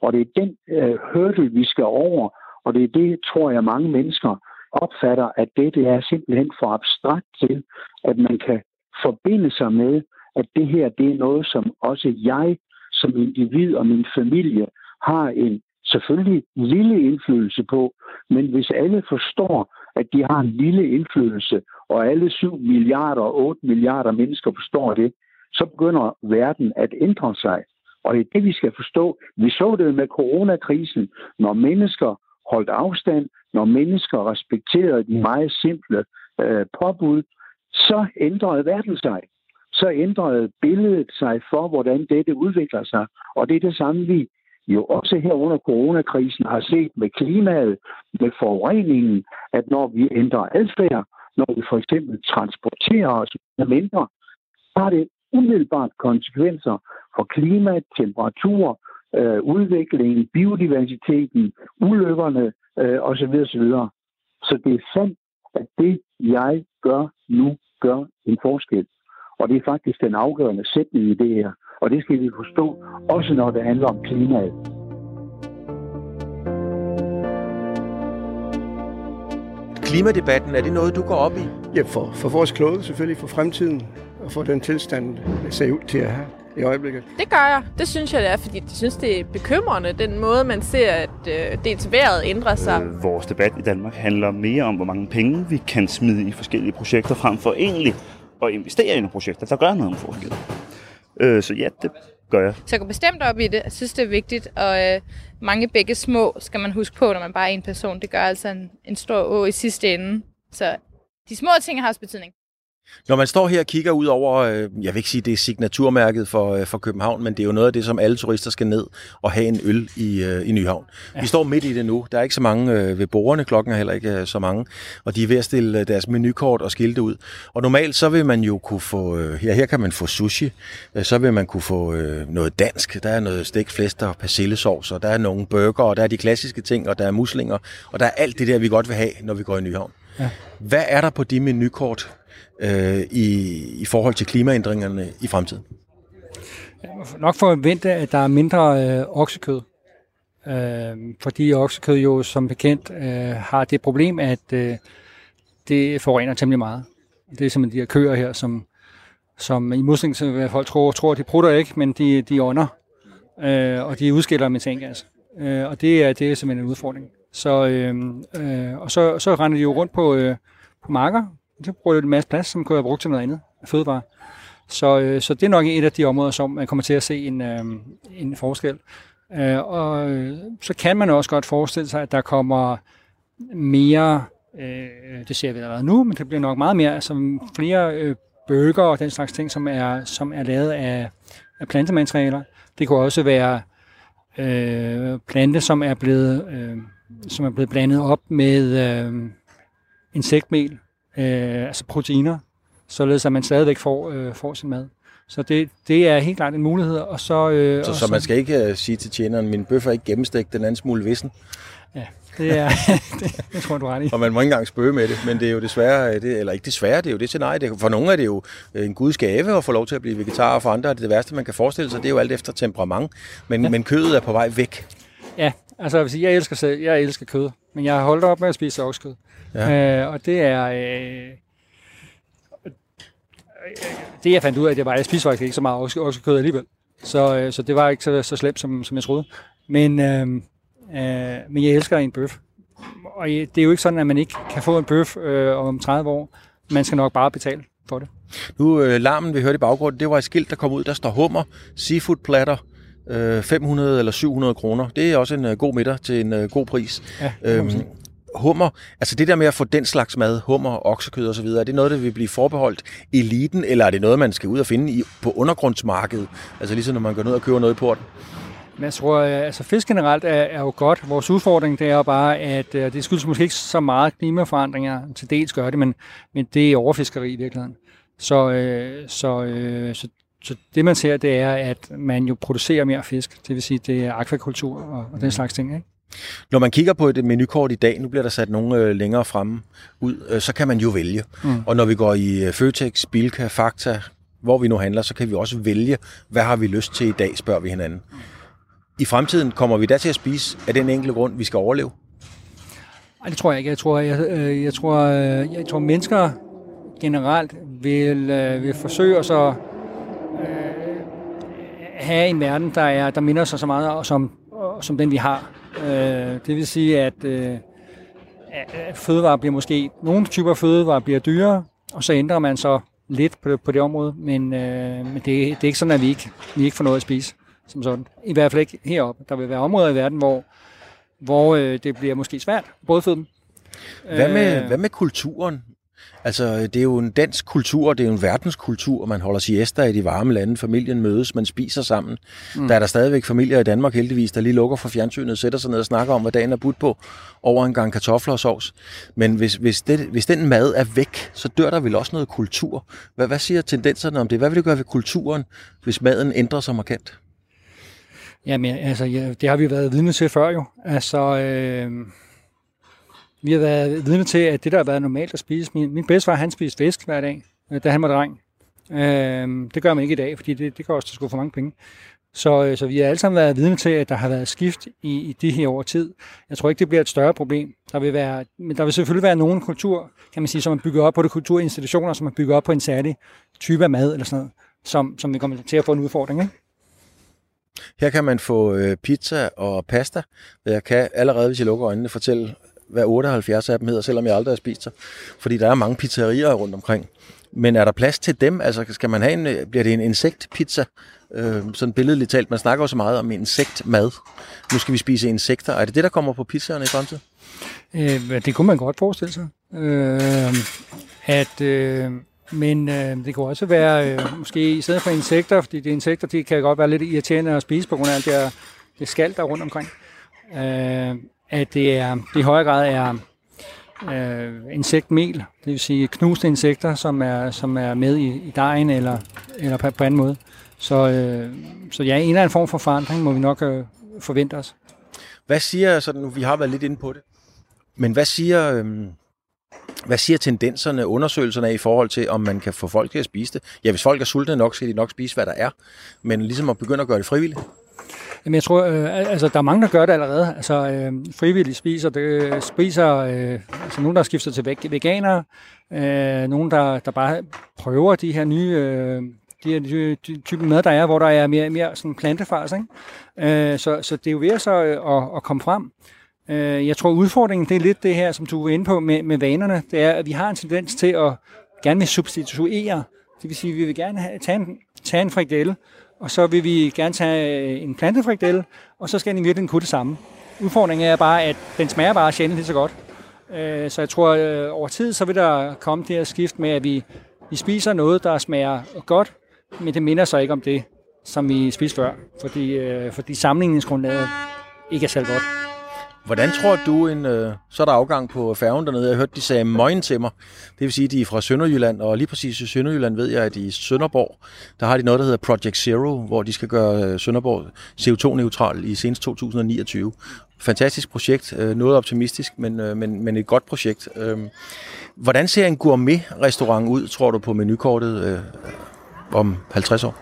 Og det er den øh, hurdle, vi skal over, og det er det, tror jeg, mange mennesker opfatter, at det, det er simpelthen for abstrakt til, at man kan forbinde sig med, at det her, det er noget, som også jeg som individ og min familie har en selvfølgelig lille indflydelse på, men hvis alle forstår, at de har en lille indflydelse, og alle 7 milliarder og 8 milliarder mennesker forstår det, så begynder verden at ændre sig. Og det er det, vi skal forstå. Vi så det med coronakrisen, når mennesker holdt afstand, når mennesker respekterede de meget simple øh, påbud, så ændrede verden sig. Så ændrede billedet sig for, hvordan dette udvikler sig. Og det er det samme, vi jo også her under coronakrisen har set med klimaet, med forureningen, at når vi ændrer adfærd, når vi for eksempel transporterer os mindre, så har det umiddelbart konsekvenser for klima, temperatur, øh, udviklingen, biodiversiteten, ulykkerne øh, osv. osv. Så det er sandt, at det, jeg gør nu, gør en forskel. Og det er faktisk den afgørende sætning i det her. Og det skal vi forstå, også når det handler om klimaet. Klimadebatten, er det noget, du går op i? Ja, for, for vores klode selvfølgelig, for fremtiden og for den tilstand, det ser ud til at have i øjeblikket. Det gør jeg. Det synes jeg, det er, fordi jeg synes, det er bekymrende, den måde, man ser, at øh, dels vejret ændrer sig. Øh, vores debat i Danmark handler mere om, hvor mange penge vi kan smide i forskellige projekter, frem for egentlig at investere i nogle projekter, der gør noget om forskel. Øh, så ja, det gør jeg. Så jeg går bestemt op i det. Jeg synes, det er vigtigt, og øh, mange begge små skal man huske på, når man bare er en person. Det gør altså en, en stor å i sidste ende. Så de små ting har også betydning. Når man står her og kigger ud over, øh, jeg vil ikke sige, det er signaturmærket for, øh, for København, men det er jo noget af det, som alle turister skal ned og have en øl i, øh, i Nyhavn. Ja. Vi står midt i det nu. Der er ikke så mange ved bordene, klokken er heller ikke så mange, og de er ved at stille deres menukort og skilte ud. Og normalt så vil man jo kunne få, ja her kan man få sushi, så vil man kunne få noget dansk. Der er noget stegt flæst og persillesovs, og der er nogle burger, og der er de klassiske ting, og der er muslinger, og der er alt det der, vi godt vil have, når vi går i Nyhavn. Ja. Hvad er der på de menukort, øh, i, i forhold til klimaændringerne i fremtiden? Jeg må nok forvente, at der er mindre øh, oksekød. Øh, fordi oksekød jo som bekendt øh, har det problem, at øh, det forurener temmelig meget. Det er simpelthen de her køer her, som, som i modsætning til hvad folk tror, tror de prutter ikke, men de, de ånder. Øh, og de udskiller metangas. Øh, og det er, det er simpelthen en udfordring. Så, øh, øh, og så, så render de jo rundt på, øh, på marker, det bruger en masse plads, som kunne have brugt til noget andet fødevare. Så, øh, så det er nok et af de områder, som man kommer til at se en, øh, en forskel. Øh, og øh, så kan man også godt forestille sig, at der kommer mere, øh, det ser vi allerede nu, men det bliver nok meget mere, som flere øh, bøger og den slags ting, som er, som er lavet af, af plantematerialer. Det kunne også være øh, plante, som er blevet, øh, som er blevet blandet op med øh, insektmel, øh, altså proteiner, således at man stadigvæk får, øh, får sin mad. Så det, det er helt klart en mulighed. Og så, øh, så, og så man skal ikke uh, sige til tjeneren, min bøf er ikke gennemstegt, den anden smule vissen? Ja, det, er, det, det tror du ret i. Og man må ikke engang spøge med det, men det er jo desværre, det, eller ikke desværre, det er jo det scenarie. Det, for nogle er det jo en guds gave at få lov til at blive vegetar, og for andre er det det værste, man kan forestille sig. Det er jo alt efter temperament, men, ja. men kødet er på vej væk. Ja, altså jeg, vil sige, jeg, elsker, jeg elsker kød, men jeg har holdt op med at spise oksekød. Ja. Øh, og det er... Øh, det jeg fandt ud af, det var, at jeg spiste faktisk ikke så meget oksekød alligevel. Så, øh, så det var ikke så, så slemt, som, som jeg troede. Men, øh, øh, men jeg elsker en bøf. Og det er jo ikke sådan, at man ikke kan få en bøf øh, om 30 år. Man skal nok bare betale for det. Nu, øh, larmen, vi hørte i baggrunden, det var et skilt, der kom ud. Der står hummer, seafood platter, øh, 500 eller 700 kroner. Det er også en øh, god middag til en øh, god pris. Ja, øhm, hummer, altså det der med at få den slags mad, hummer, oksekød osv., er det noget, der vil blive forbeholdt eliten, eller er det noget, man skal ud og finde i, på undergrundsmarkedet? Altså ligesom når man går ned og køber noget i porten? Men jeg tror, øh, altså fisk generelt er, er jo godt. Vores udfordring det er jo bare, at det skyldes måske ikke så meget klimaforandringer. Til dels gør det, men, men det er overfiskeri i virkeligheden. Så, øh, så, øh, så, så det man ser, det er, at man jo producerer mere fisk. Det vil sige, det er akvakultur og, og den slags ting. Ikke? Når man kigger på et menukort i dag, nu bliver der sat nogle øh, længere fremme ud, øh, så kan man jo vælge. Mm. Og når vi går i øh, Føtex, Bilka, Fakta, hvor vi nu handler, så kan vi også vælge, hvad har vi lyst til i dag, spørger vi hinanden. I fremtiden kommer vi da til at spise af den enkelte grund, vi skal overleve? Nej, det tror jeg ikke. Jeg tror, jeg, jeg tror, øh, jeg tror mennesker generelt vil, vil forsøge at så, øh, have en verden, der, er, der minder sig så meget som, som den, vi har. Øh, det vil sige, at, øh, fødevarer bliver måske, nogle typer fødevarer bliver dyrere, og så ændrer man så lidt på det, på det område, men, øh, men det, det er ikke sådan, at vi ikke, vi ikke får noget at spise som sådan. I hvert fald ikke heroppe. Der vil være områder i verden, hvor, hvor øh, det bliver måske svært at brødføde dem. Hvad med, øh, hvad med kulturen? Altså, det er jo en dansk kultur, det er jo en verdenskultur, man holder siesta i de varme lande, familien mødes, man spiser sammen. Mm. Der er der stadigvæk familier i Danmark heldigvis, der lige lukker for fjernsynet, sætter sig ned og snakker om, hvad dagen er budt på, over en gang kartofler og sovs. Men hvis, hvis, det, hvis den mad er væk, så dør der vel også noget kultur. Hvad, hvad siger tendenserne om det? Hvad vil det gøre ved kulturen, hvis maden ændrer sig markant? Jamen, altså, ja, det har vi været vidne til før jo. Altså, øh, vi har været vidne til, at det, der har været normalt at spise, min, min bedstefar, han spiste fisk hver dag, øh, da han var dreng. Øh, det gør man ikke i dag, fordi det, det koster sgu for mange penge. Så, øh, så vi har alle sammen været vidne til, at der har været skift i, i de her over tid. Jeg tror ikke, det bliver et større problem. Der vil, være, men der vil selvfølgelig være nogen kultur, kan man sige, som er bygget op på det kulturinstitutioner, som er bygget op på en særlig type af mad eller sådan noget, som, som vi kommer til at få en udfordring. Ikke? Her kan man få øh, pizza og pasta. Jeg kan allerede, hvis jeg lukker øjnene, fortælle, hvad 78 af dem hedder, selvom jeg aldrig har spist sig. Fordi der er mange pizzerier rundt omkring. Men er der plads til dem? Altså, skal man have en, øh, bliver det en insektpizza? Øh, sådan billedligt talt. Man snakker jo så meget om insektmad. Nu skal vi spise insekter. Er det det, der kommer på pizzaerne i fremtiden? Øh, det kunne man godt forestille sig. Øh, at... Øh men øh, det kunne også være, øh, måske i stedet for insekter, fordi de insekter de kan godt være lidt irriterende at spise på grund af alt det, det skal der rundt omkring. Øh, at det, er, det i højere grad er øh, insektmel, det vil sige knuste insekter, som er, som er med i, i dejen eller, eller på, på anden måde. Så, øh, så ja, en eller anden form for forandring må vi nok øh, forvente os. Hvad siger, sådan nu vi har været lidt inde på det, men hvad siger, øh, hvad siger tendenserne, undersøgelserne i forhold til, om man kan få folk til at spise det? Ja, hvis folk er sultne nok, skal de nok spise, hvad der er. Men ligesom at begynde at gøre det frivilligt. Jamen, jeg tror, øh, altså, der er mange, der gør det allerede. Altså, øh, frivilligt spiser, det, øh, spiser øh, altså, nogen, der skifter til til veganere, øh, nogen, der, der bare prøver de her nye, øh, de her type mad, der er, hvor der er mere, mere sådan plantefars. Ikke? Øh, så, så det er jo ved så øh, at, at komme frem. Øh, jeg tror, udfordringen det er lidt det her, som du var inde på med, med vanerne. Det er, at vi har en tendens til at gerne vil substituere. Det vil sige, at vi vil gerne have, tage, en, tage en frikadelle, og så vil vi gerne tage øh, en plantefrikdelle, og så skal den i virkeligheden kunne det samme. Udfordringen er bare, at den smager bare sjældent lige så godt. Øh, så jeg tror, at over tid, så vil der komme det her skift med, at vi, vi spiser noget, der smager godt, men det minder så ikke om det, som vi spiste før, fordi, fordi sammenligningsgrundlaget ikke er særlig godt. Hvordan tror du, en, øh, så er der afgang på færgen dernede, jeg hørte, de sagde møgen til mig. Det vil sige, at de er fra Sønderjylland, og lige præcis i Sønderjylland ved jeg, at i Sønderborg, der har de noget, der hedder Project Zero, hvor de skal gøre øh, Sønderborg CO2-neutral i senest 2029. Fantastisk projekt, øh, noget optimistisk, men, øh, men, men et godt projekt. Øh, hvordan ser en gourmet-restaurant ud, tror du, på menukortet øh, om 50 år?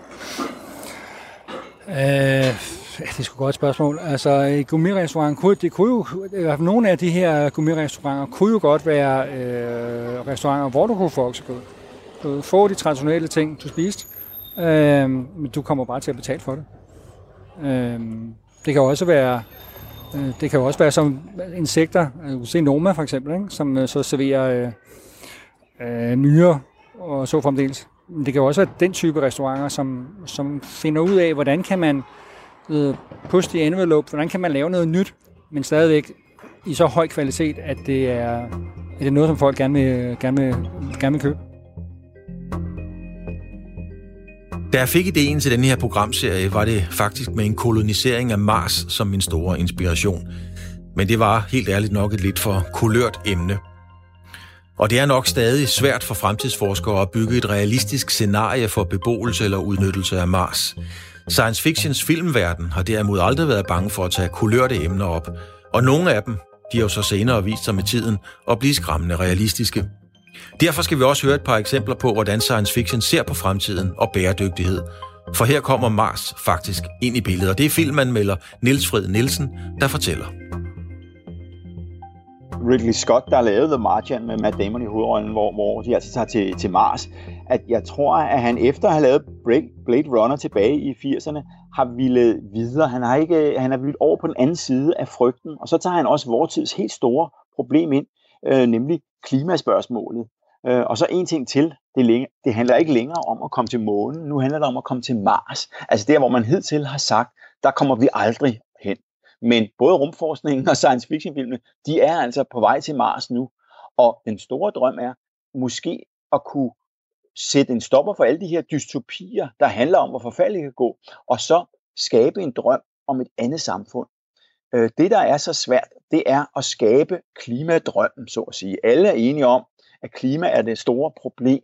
Øh Ja, det er sgu godt et spørgsmål. Altså, gummirestaurant kunne, det kunne jo, i hvert fald nogle af de her gummirestauranter kunne jo godt være øh, restauranter, hvor du kunne få oksekød. Du få de traditionelle ting, du spiste, øh, men du kommer bare til at betale for det. Øh, det kan også være, øh, det kan også være som insekter, øh, du kan se Noma for eksempel, ikke? som øh, så serverer øh, øh, myrer og så fremdeles. Men det kan også være den type restauranter, som, som finder ud af, hvordan kan man push the envelope, hvordan kan man lave noget nyt, men stadigvæk i så høj kvalitet, at det er, at det er noget, som folk gerne vil, gerne vil, gerne vil købe. Da jeg fik ideen til den her programserie, var det faktisk med en kolonisering af Mars som min store inspiration. Men det var helt ærligt nok et lidt for kulørt emne. Og det er nok stadig svært for fremtidsforskere at bygge et realistisk scenarie for beboelse eller udnyttelse af Mars. Science fictions filmverden har derimod aldrig været bange for at tage kulørte emner op, og nogle af dem de har jo så senere vist sig med tiden at blive skræmmende realistiske. Derfor skal vi også høre et par eksempler på, hvordan science fiction ser på fremtiden og bæredygtighed. For her kommer Mars faktisk ind i billedet, og det er filmanmelder Niels Fred Nielsen, der fortæller. Ridley Scott, der lavede The Martian med Matt Damon i hovedrollen, hvor, hvor de altså tager til, til Mars, at jeg tror, at han efter at have lavet Blade Runner tilbage i 80'erne, har ville videre. Han har ikke, han er vildt over på den anden side af frygten, og så tager han også vortids helt store problem ind, øh, nemlig klimaspørgsmålet. Øh, og så en ting til, det, længe, det handler ikke længere om at komme til månen, nu handler det om at komme til Mars. Altså der, hvor man hidtil har sagt, der kommer vi aldrig hen. Men både rumforskningen og science fiction filmene, de er altså på vej til Mars nu. Og den store drøm er måske at kunne sætte en stopper for alle de her dystopier, der handler om, hvor forfærdeligt kan gå, og så skabe en drøm om et andet samfund. Øh, det, der er så svært, det er at skabe klimadrømmen, så at sige. Alle er enige om, at klima er det store problem,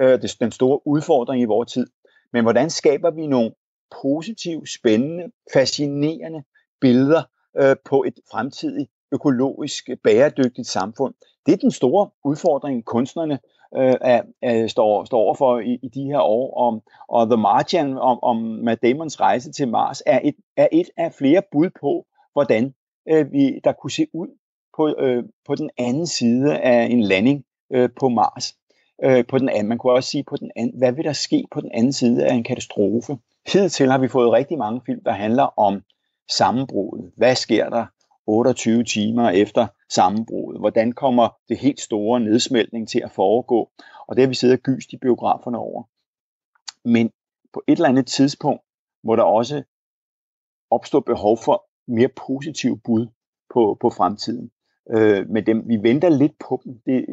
øh, den store udfordring i vores tid. Men hvordan skaber vi nogle positive, spændende, fascinerende billeder øh, på et fremtidigt økologisk bæredygtigt samfund? Det er den store udfordring, kunstnerne øh, er, er, står, står overfor i, i de her år. Om, og The Martian, om, om Matt Damons rejse til Mars, er et, er et af flere bud på, hvordan øh, vi, der kunne se ud på, øh, på den anden side af en landing øh, på Mars. Øh, på den anden, man kunne også sige, på den anden, hvad vil der ske på den anden side af en katastrofe? Hidtil har vi fået rigtig mange film, der handler om sammenbruddet. Hvad sker der 28 timer efter sammenbruddet? Hvordan kommer det helt store nedsmeltning til at foregå? Og det har vi siddet og gyst i biograferne over. Men på et eller andet tidspunkt må der også opstå behov for mere positiv bud på, på fremtiden. Øh, men dem, vi venter lidt på dem det,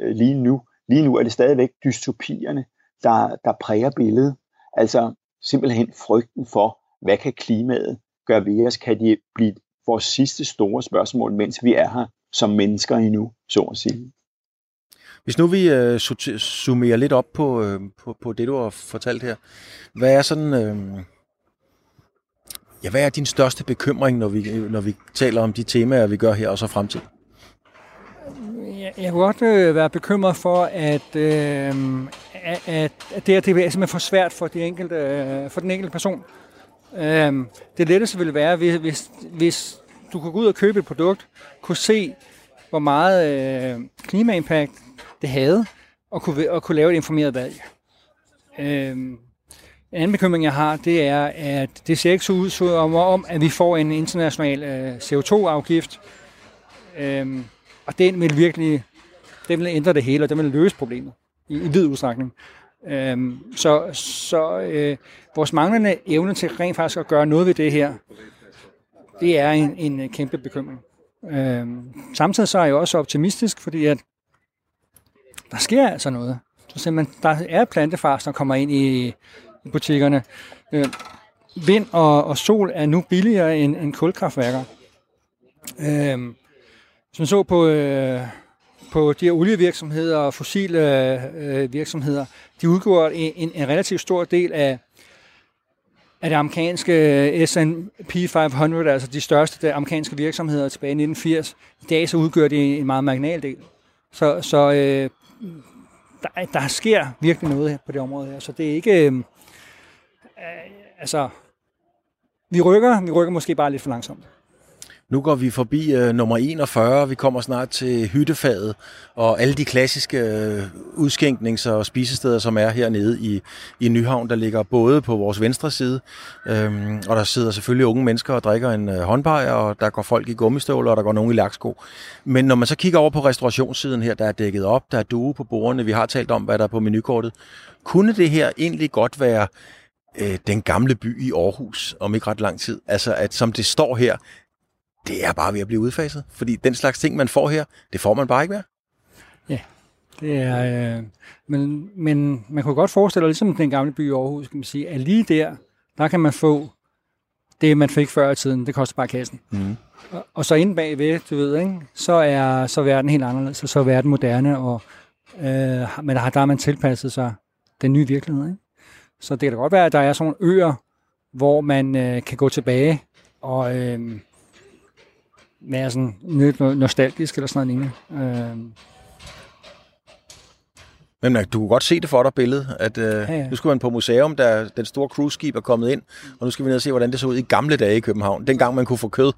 øh, lige nu. Lige nu er det stadigvæk dystopierne, der, der præger billedet. Altså simpelthen frygten for, hvad kan klimaet gøre ved os? Kan de blive vores sidste store spørgsmål, mens vi er her som mennesker endnu, så at sige? Hvis nu vi øh, summerer lidt op på, øh, på, på det, du har fortalt her. Hvad er sådan... Øh, ja, hvad er din største bekymring, når vi, når vi taler om de temaer, vi gør her, og så fremtid? Jeg, kunne godt øh, være bekymret for, at, øh, at, at det, er, det er simpelthen for svært for, de enkelte, øh, for den enkelte person. Øhm, det letteste ville være, hvis, hvis, hvis du kunne gå ud og købe et produkt, kunne se, hvor meget øh, klimaimpact det havde, og kunne, og kunne lave et informeret valg. Øhm, en anden bekymring, jeg har, det er, at det ser ikke så ud som om, at vi får en international øh, CO2-afgift. Øhm, og den vil virkelig den vil ændre det hele, og den vil løse problemet i, i vid udstrækning. Øhm, så så øh, vores manglende evne til rent faktisk at gøre noget ved det her, det er en, en øh, kæmpe bekymring. Øhm, samtidig så er jeg også optimistisk, fordi at der sker altså noget. Så simpelthen, der er plantefars, der kommer ind i, i butikkerne. Øh, vind og, og sol er nu billigere end, end kulkraftværker. Øh, hvis man så på, øh, på de her olievirksomheder og fossile øh, virksomheder, de udgjorde en, en, en relativt stor del af, af det amerikanske øh, S&P 500, altså de største amerikanske virksomheder tilbage i 1980. I dag så udgør de en meget marginal del. Så, så øh, der, der sker virkelig noget her på det område her. Så det er ikke... Øh, øh altså, vi rykker, vi rykker måske bare lidt for langsomt. Nu går vi forbi øh, nummer 41, vi kommer snart til hyttefaget og alle de klassiske øh, udskænknings- og spisesteder, som er hernede i, i Nyhavn, der ligger både på vores venstre side, øhm, og der sidder selvfølgelig unge mennesker og drikker en øh, håndbajer, og der går folk i gummistøvler, og der går nogen i laksko. Men når man så kigger over på restaurationssiden her, der er dækket op, der er due på bordene, vi har talt om, hvad der er på menukortet. Kunne det her egentlig godt være øh, den gamle by i Aarhus om ikke ret lang tid? Altså, at som det står her, det er bare ved at blive udfaset. Fordi den slags ting, man får her, det får man bare ikke mere. Ja, det er... Øh, men, men man kunne godt forestille sig, ligesom den gamle by i Aarhus, kan man sige, at lige der, der kan man få det, man fik før i tiden. Det koster bare kassen. Mm. Og, og så inde bagved, du ved, ikke, så er så er verden helt anderledes, så er verden moderne, og, øh, men der, der har man tilpasset sig den nye virkelighed. Ikke? Så det kan da godt være, at der er sådan nogle øer, hvor man øh, kan gå tilbage og øh, være sådan lidt nostalgisk eller sådan noget lignende. Øh, Men du kunne godt se det for dig billedet, at øh, ja, Ja, nu skal man på museum, der den store cruise-skib er kommet ind, og nu skal vi ned og se, hvordan det så ud i gamle dage i København, dengang man kunne få kød.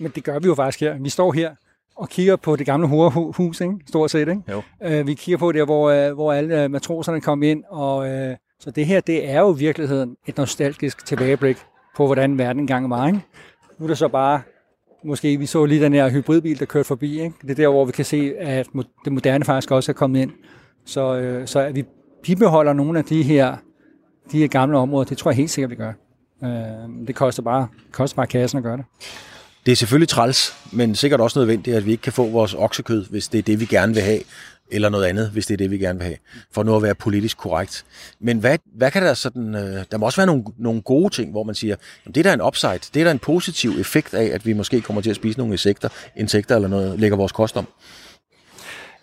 Men det gør vi jo faktisk her. Vi står her og kigger på det gamle horehus, ikke? stort set. Ikke? Jo. Øh, vi kigger på der, hvor, øh, hvor alle øh, matroserne kom ind. Og, øh, så det her, det er jo i virkeligheden et nostalgisk tilbageblik på, hvordan verden engang var. Ikke? Nu er det så bare, måske vi så lige den her hybridbil, der kørte forbi. Ikke? Det er der, hvor vi kan se, at det moderne faktisk også er kommet ind. Så, øh, så at vi bibeholder nogle af de her, de her gamle områder, det tror jeg helt sikkert, vi gør. Øh, det koster bare, koster bare kassen at gøre det. Det er selvfølgelig træls, men sikkert også nødvendigt, at vi ikke kan få vores oksekød, hvis det er det, vi gerne vil have, eller noget andet, hvis det er det, vi gerne vil have, for nu at være politisk korrekt. Men hvad, hvad kan der sådan, øh, der må også være nogle, nogle gode ting, hvor man siger, jamen det er der en upside, det er der en positiv effekt af, at vi måske kommer til at spise nogle insekter, insekter eller noget, lægger vores kost om.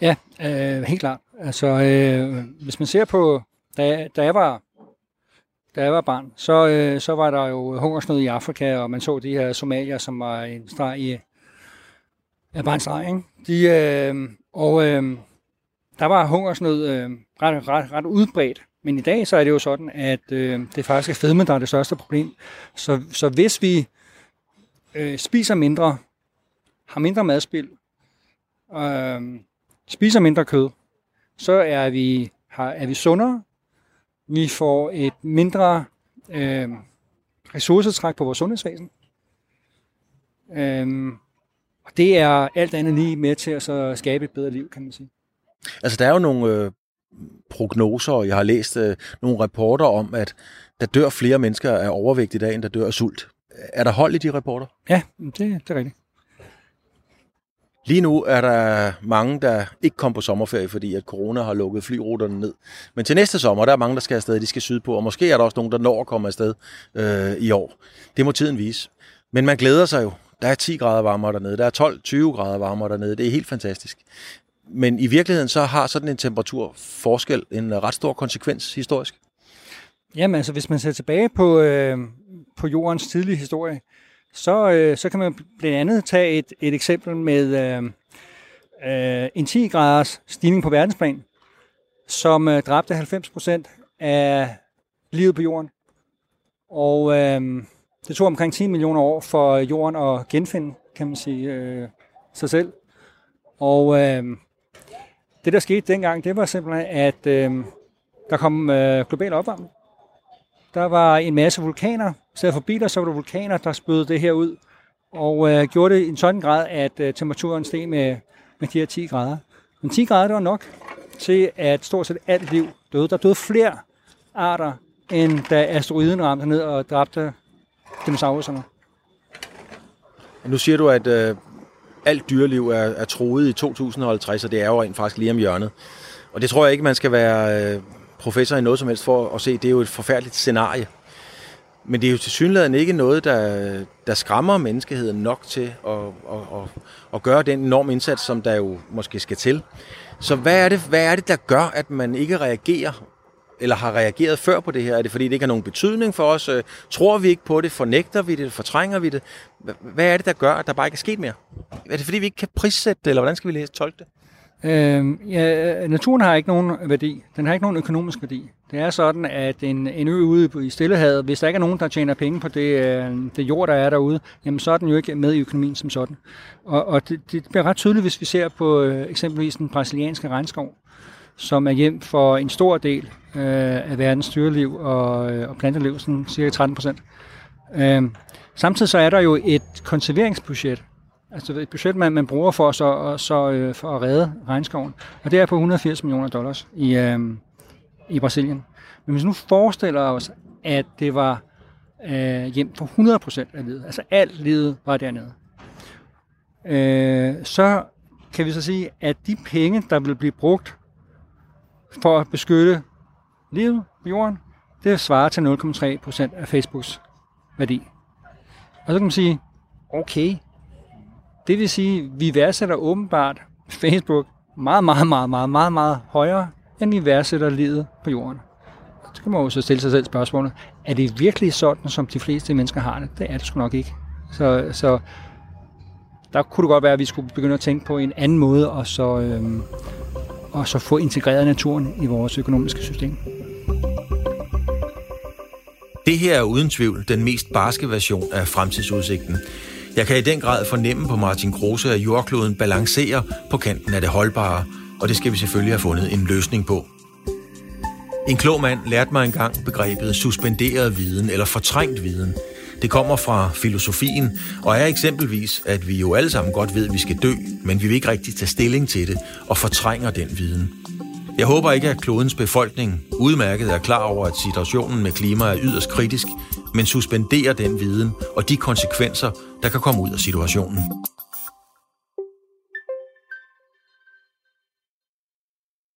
Ja, øh, helt klart. Altså, øh, hvis man ser på, da, da jeg var da jeg var barn, så, øh, så var der jo hungersnød i Afrika, og man så de her somalier, som var en streg i ja, bare en streg, ikke? De, øh, og øh, der var hungersnød øh, ret, ret, ret udbredt. Men i dag så er det jo sådan, at øh, det faktisk er fedme, der er det største problem. Så, så hvis vi øh, spiser mindre, har mindre madspild, øh, spiser mindre kød, så er vi, har, er vi sundere. Vi får et mindre øh, ressourcetræk på vores sundhedsvæsen. Øh, og det er alt andet lige med til at så skabe et bedre liv, kan man sige. Altså, der er jo nogle øh, prognoser, og jeg har læst øh, nogle rapporter om, at der dør flere mennesker af overvægt i dag, end der dør af sult. Er der hold i de rapporter? Ja, det, det er rigtigt. Lige nu er der mange, der ikke kommer på sommerferie, fordi at corona har lukket flyruterne ned. Men til næste sommer, der er mange, der skal afsted, de skal syde på, og måske er der også nogen, der når at komme afsted øh, i år. Det må tiden vise. Men man glæder sig jo. Der er 10 grader varmere dernede, der er 12-20 grader varmere dernede. Det er helt fantastisk. Men i virkeligheden så har sådan en temperaturforskel en øh, ret stor konsekvens historisk. Jamen altså, hvis man ser tilbage på, øh, på jordens tidlige historie, så, øh, så kan man blandt andet tage et, et eksempel med øh, øh, en 10 graders stigning på verdensplan, som øh, dræbte 90 procent af livet på jorden. Og øh, det tog omkring 10 millioner år for jorden at genfinde, kan man sige, øh, sig selv. Og øh, det, der skete dengang, det var simpelthen, at øh, der kom øh, global opvarmning. Der var en masse vulkaner. Så for biler, så var der vulkaner, der spødte det her ud. Og øh, gjorde det i en sådan grad, at øh, temperaturen steg med, med de her 10 grader. Men 10 grader, det var nok til, at stort set alt liv døde. Der døde flere arter, end da asteroiden ramte ned og dræbte dinosaurerne. Nu siger du, at øh, alt dyreliv er, er troet i 2050, og det er jo rent faktisk lige om hjørnet. Og det tror jeg ikke, man skal være øh, professor i noget som helst for at se. Det er jo et forfærdeligt scenarie. Men det er jo til synligheden ikke noget, der, der skræmmer menneskeheden nok til at, at, at, at gøre den enorme indsats, som der jo måske skal til. Så hvad er, det, hvad er det, der gør, at man ikke reagerer, eller har reageret før på det her? Er det fordi, det ikke har nogen betydning for os? Øh, tror vi ikke på det? Fornægter vi det? Fortrænger vi det? Hvad er det, der gør, at der bare ikke er sket mere? Er det fordi, vi ikke kan prissætte det, eller hvordan skal vi læse tolke det? Øhm, ja, øh, naturen har ikke nogen værdi. Den har ikke nogen økonomisk værdi. Det er sådan, at en, en ø ude i Stillehavet, hvis der ikke er nogen, der tjener penge på det, øh, det jord, der er derude, jamen så er den jo ikke med i økonomien som sådan. Og, og det, det bliver ret tydeligt, hvis vi ser på øh, eksempelvis den brasilianske regnskov, som er hjem for en stor del øh, af verdens dyreliv og, øh, og planteliv, sådan cirka 13 procent. Øh, samtidig så er der jo et konserveringsbudget, altså et budget, man, man bruger for, så, så, øh, for at redde regnskoven, og det er på 180 millioner dollars i, øh, i Brasilien. Men hvis nu forestiller os, at det var øh, hjem for 100 procent af livet, altså alt livet var dernede, øh, så kan vi så sige, at de penge, der vil blive brugt for at beskytte livet på jorden, det svarer til 0,3 procent af Facebooks værdi. Og så kan man sige, okay, det vil sige, at vi værdsætter åbenbart Facebook meget, meget, meget, meget, meget, meget højere, end vi værdsætter livet på jorden. Så kan man jo så stille sig selv spørgsmålet, er det virkelig sådan, som de fleste mennesker har det? Det er det sgu nok ikke. Så, så der kunne det godt være, at vi skulle begynde at tænke på en anden måde, og så, øhm, og så få integreret naturen i vores økonomiske system. Det her er uden tvivl den mest barske version af fremtidsudsigten. Jeg kan i den grad fornemme på Martin Kruse, at jordkloden balancerer på kanten af det holdbare, og det skal vi selvfølgelig have fundet en løsning på. En klog mand lærte mig engang begrebet suspenderet viden eller fortrængt viden. Det kommer fra filosofien, og er eksempelvis, at vi jo alle sammen godt ved, at vi skal dø, men vi vil ikke rigtig tage stilling til det og fortrænger den viden. Jeg håber ikke, at klodens befolkning udmærket er klar over, at situationen med klima er yderst kritisk, men suspenderer den viden og de konsekvenser, der kan komme ud af situationen.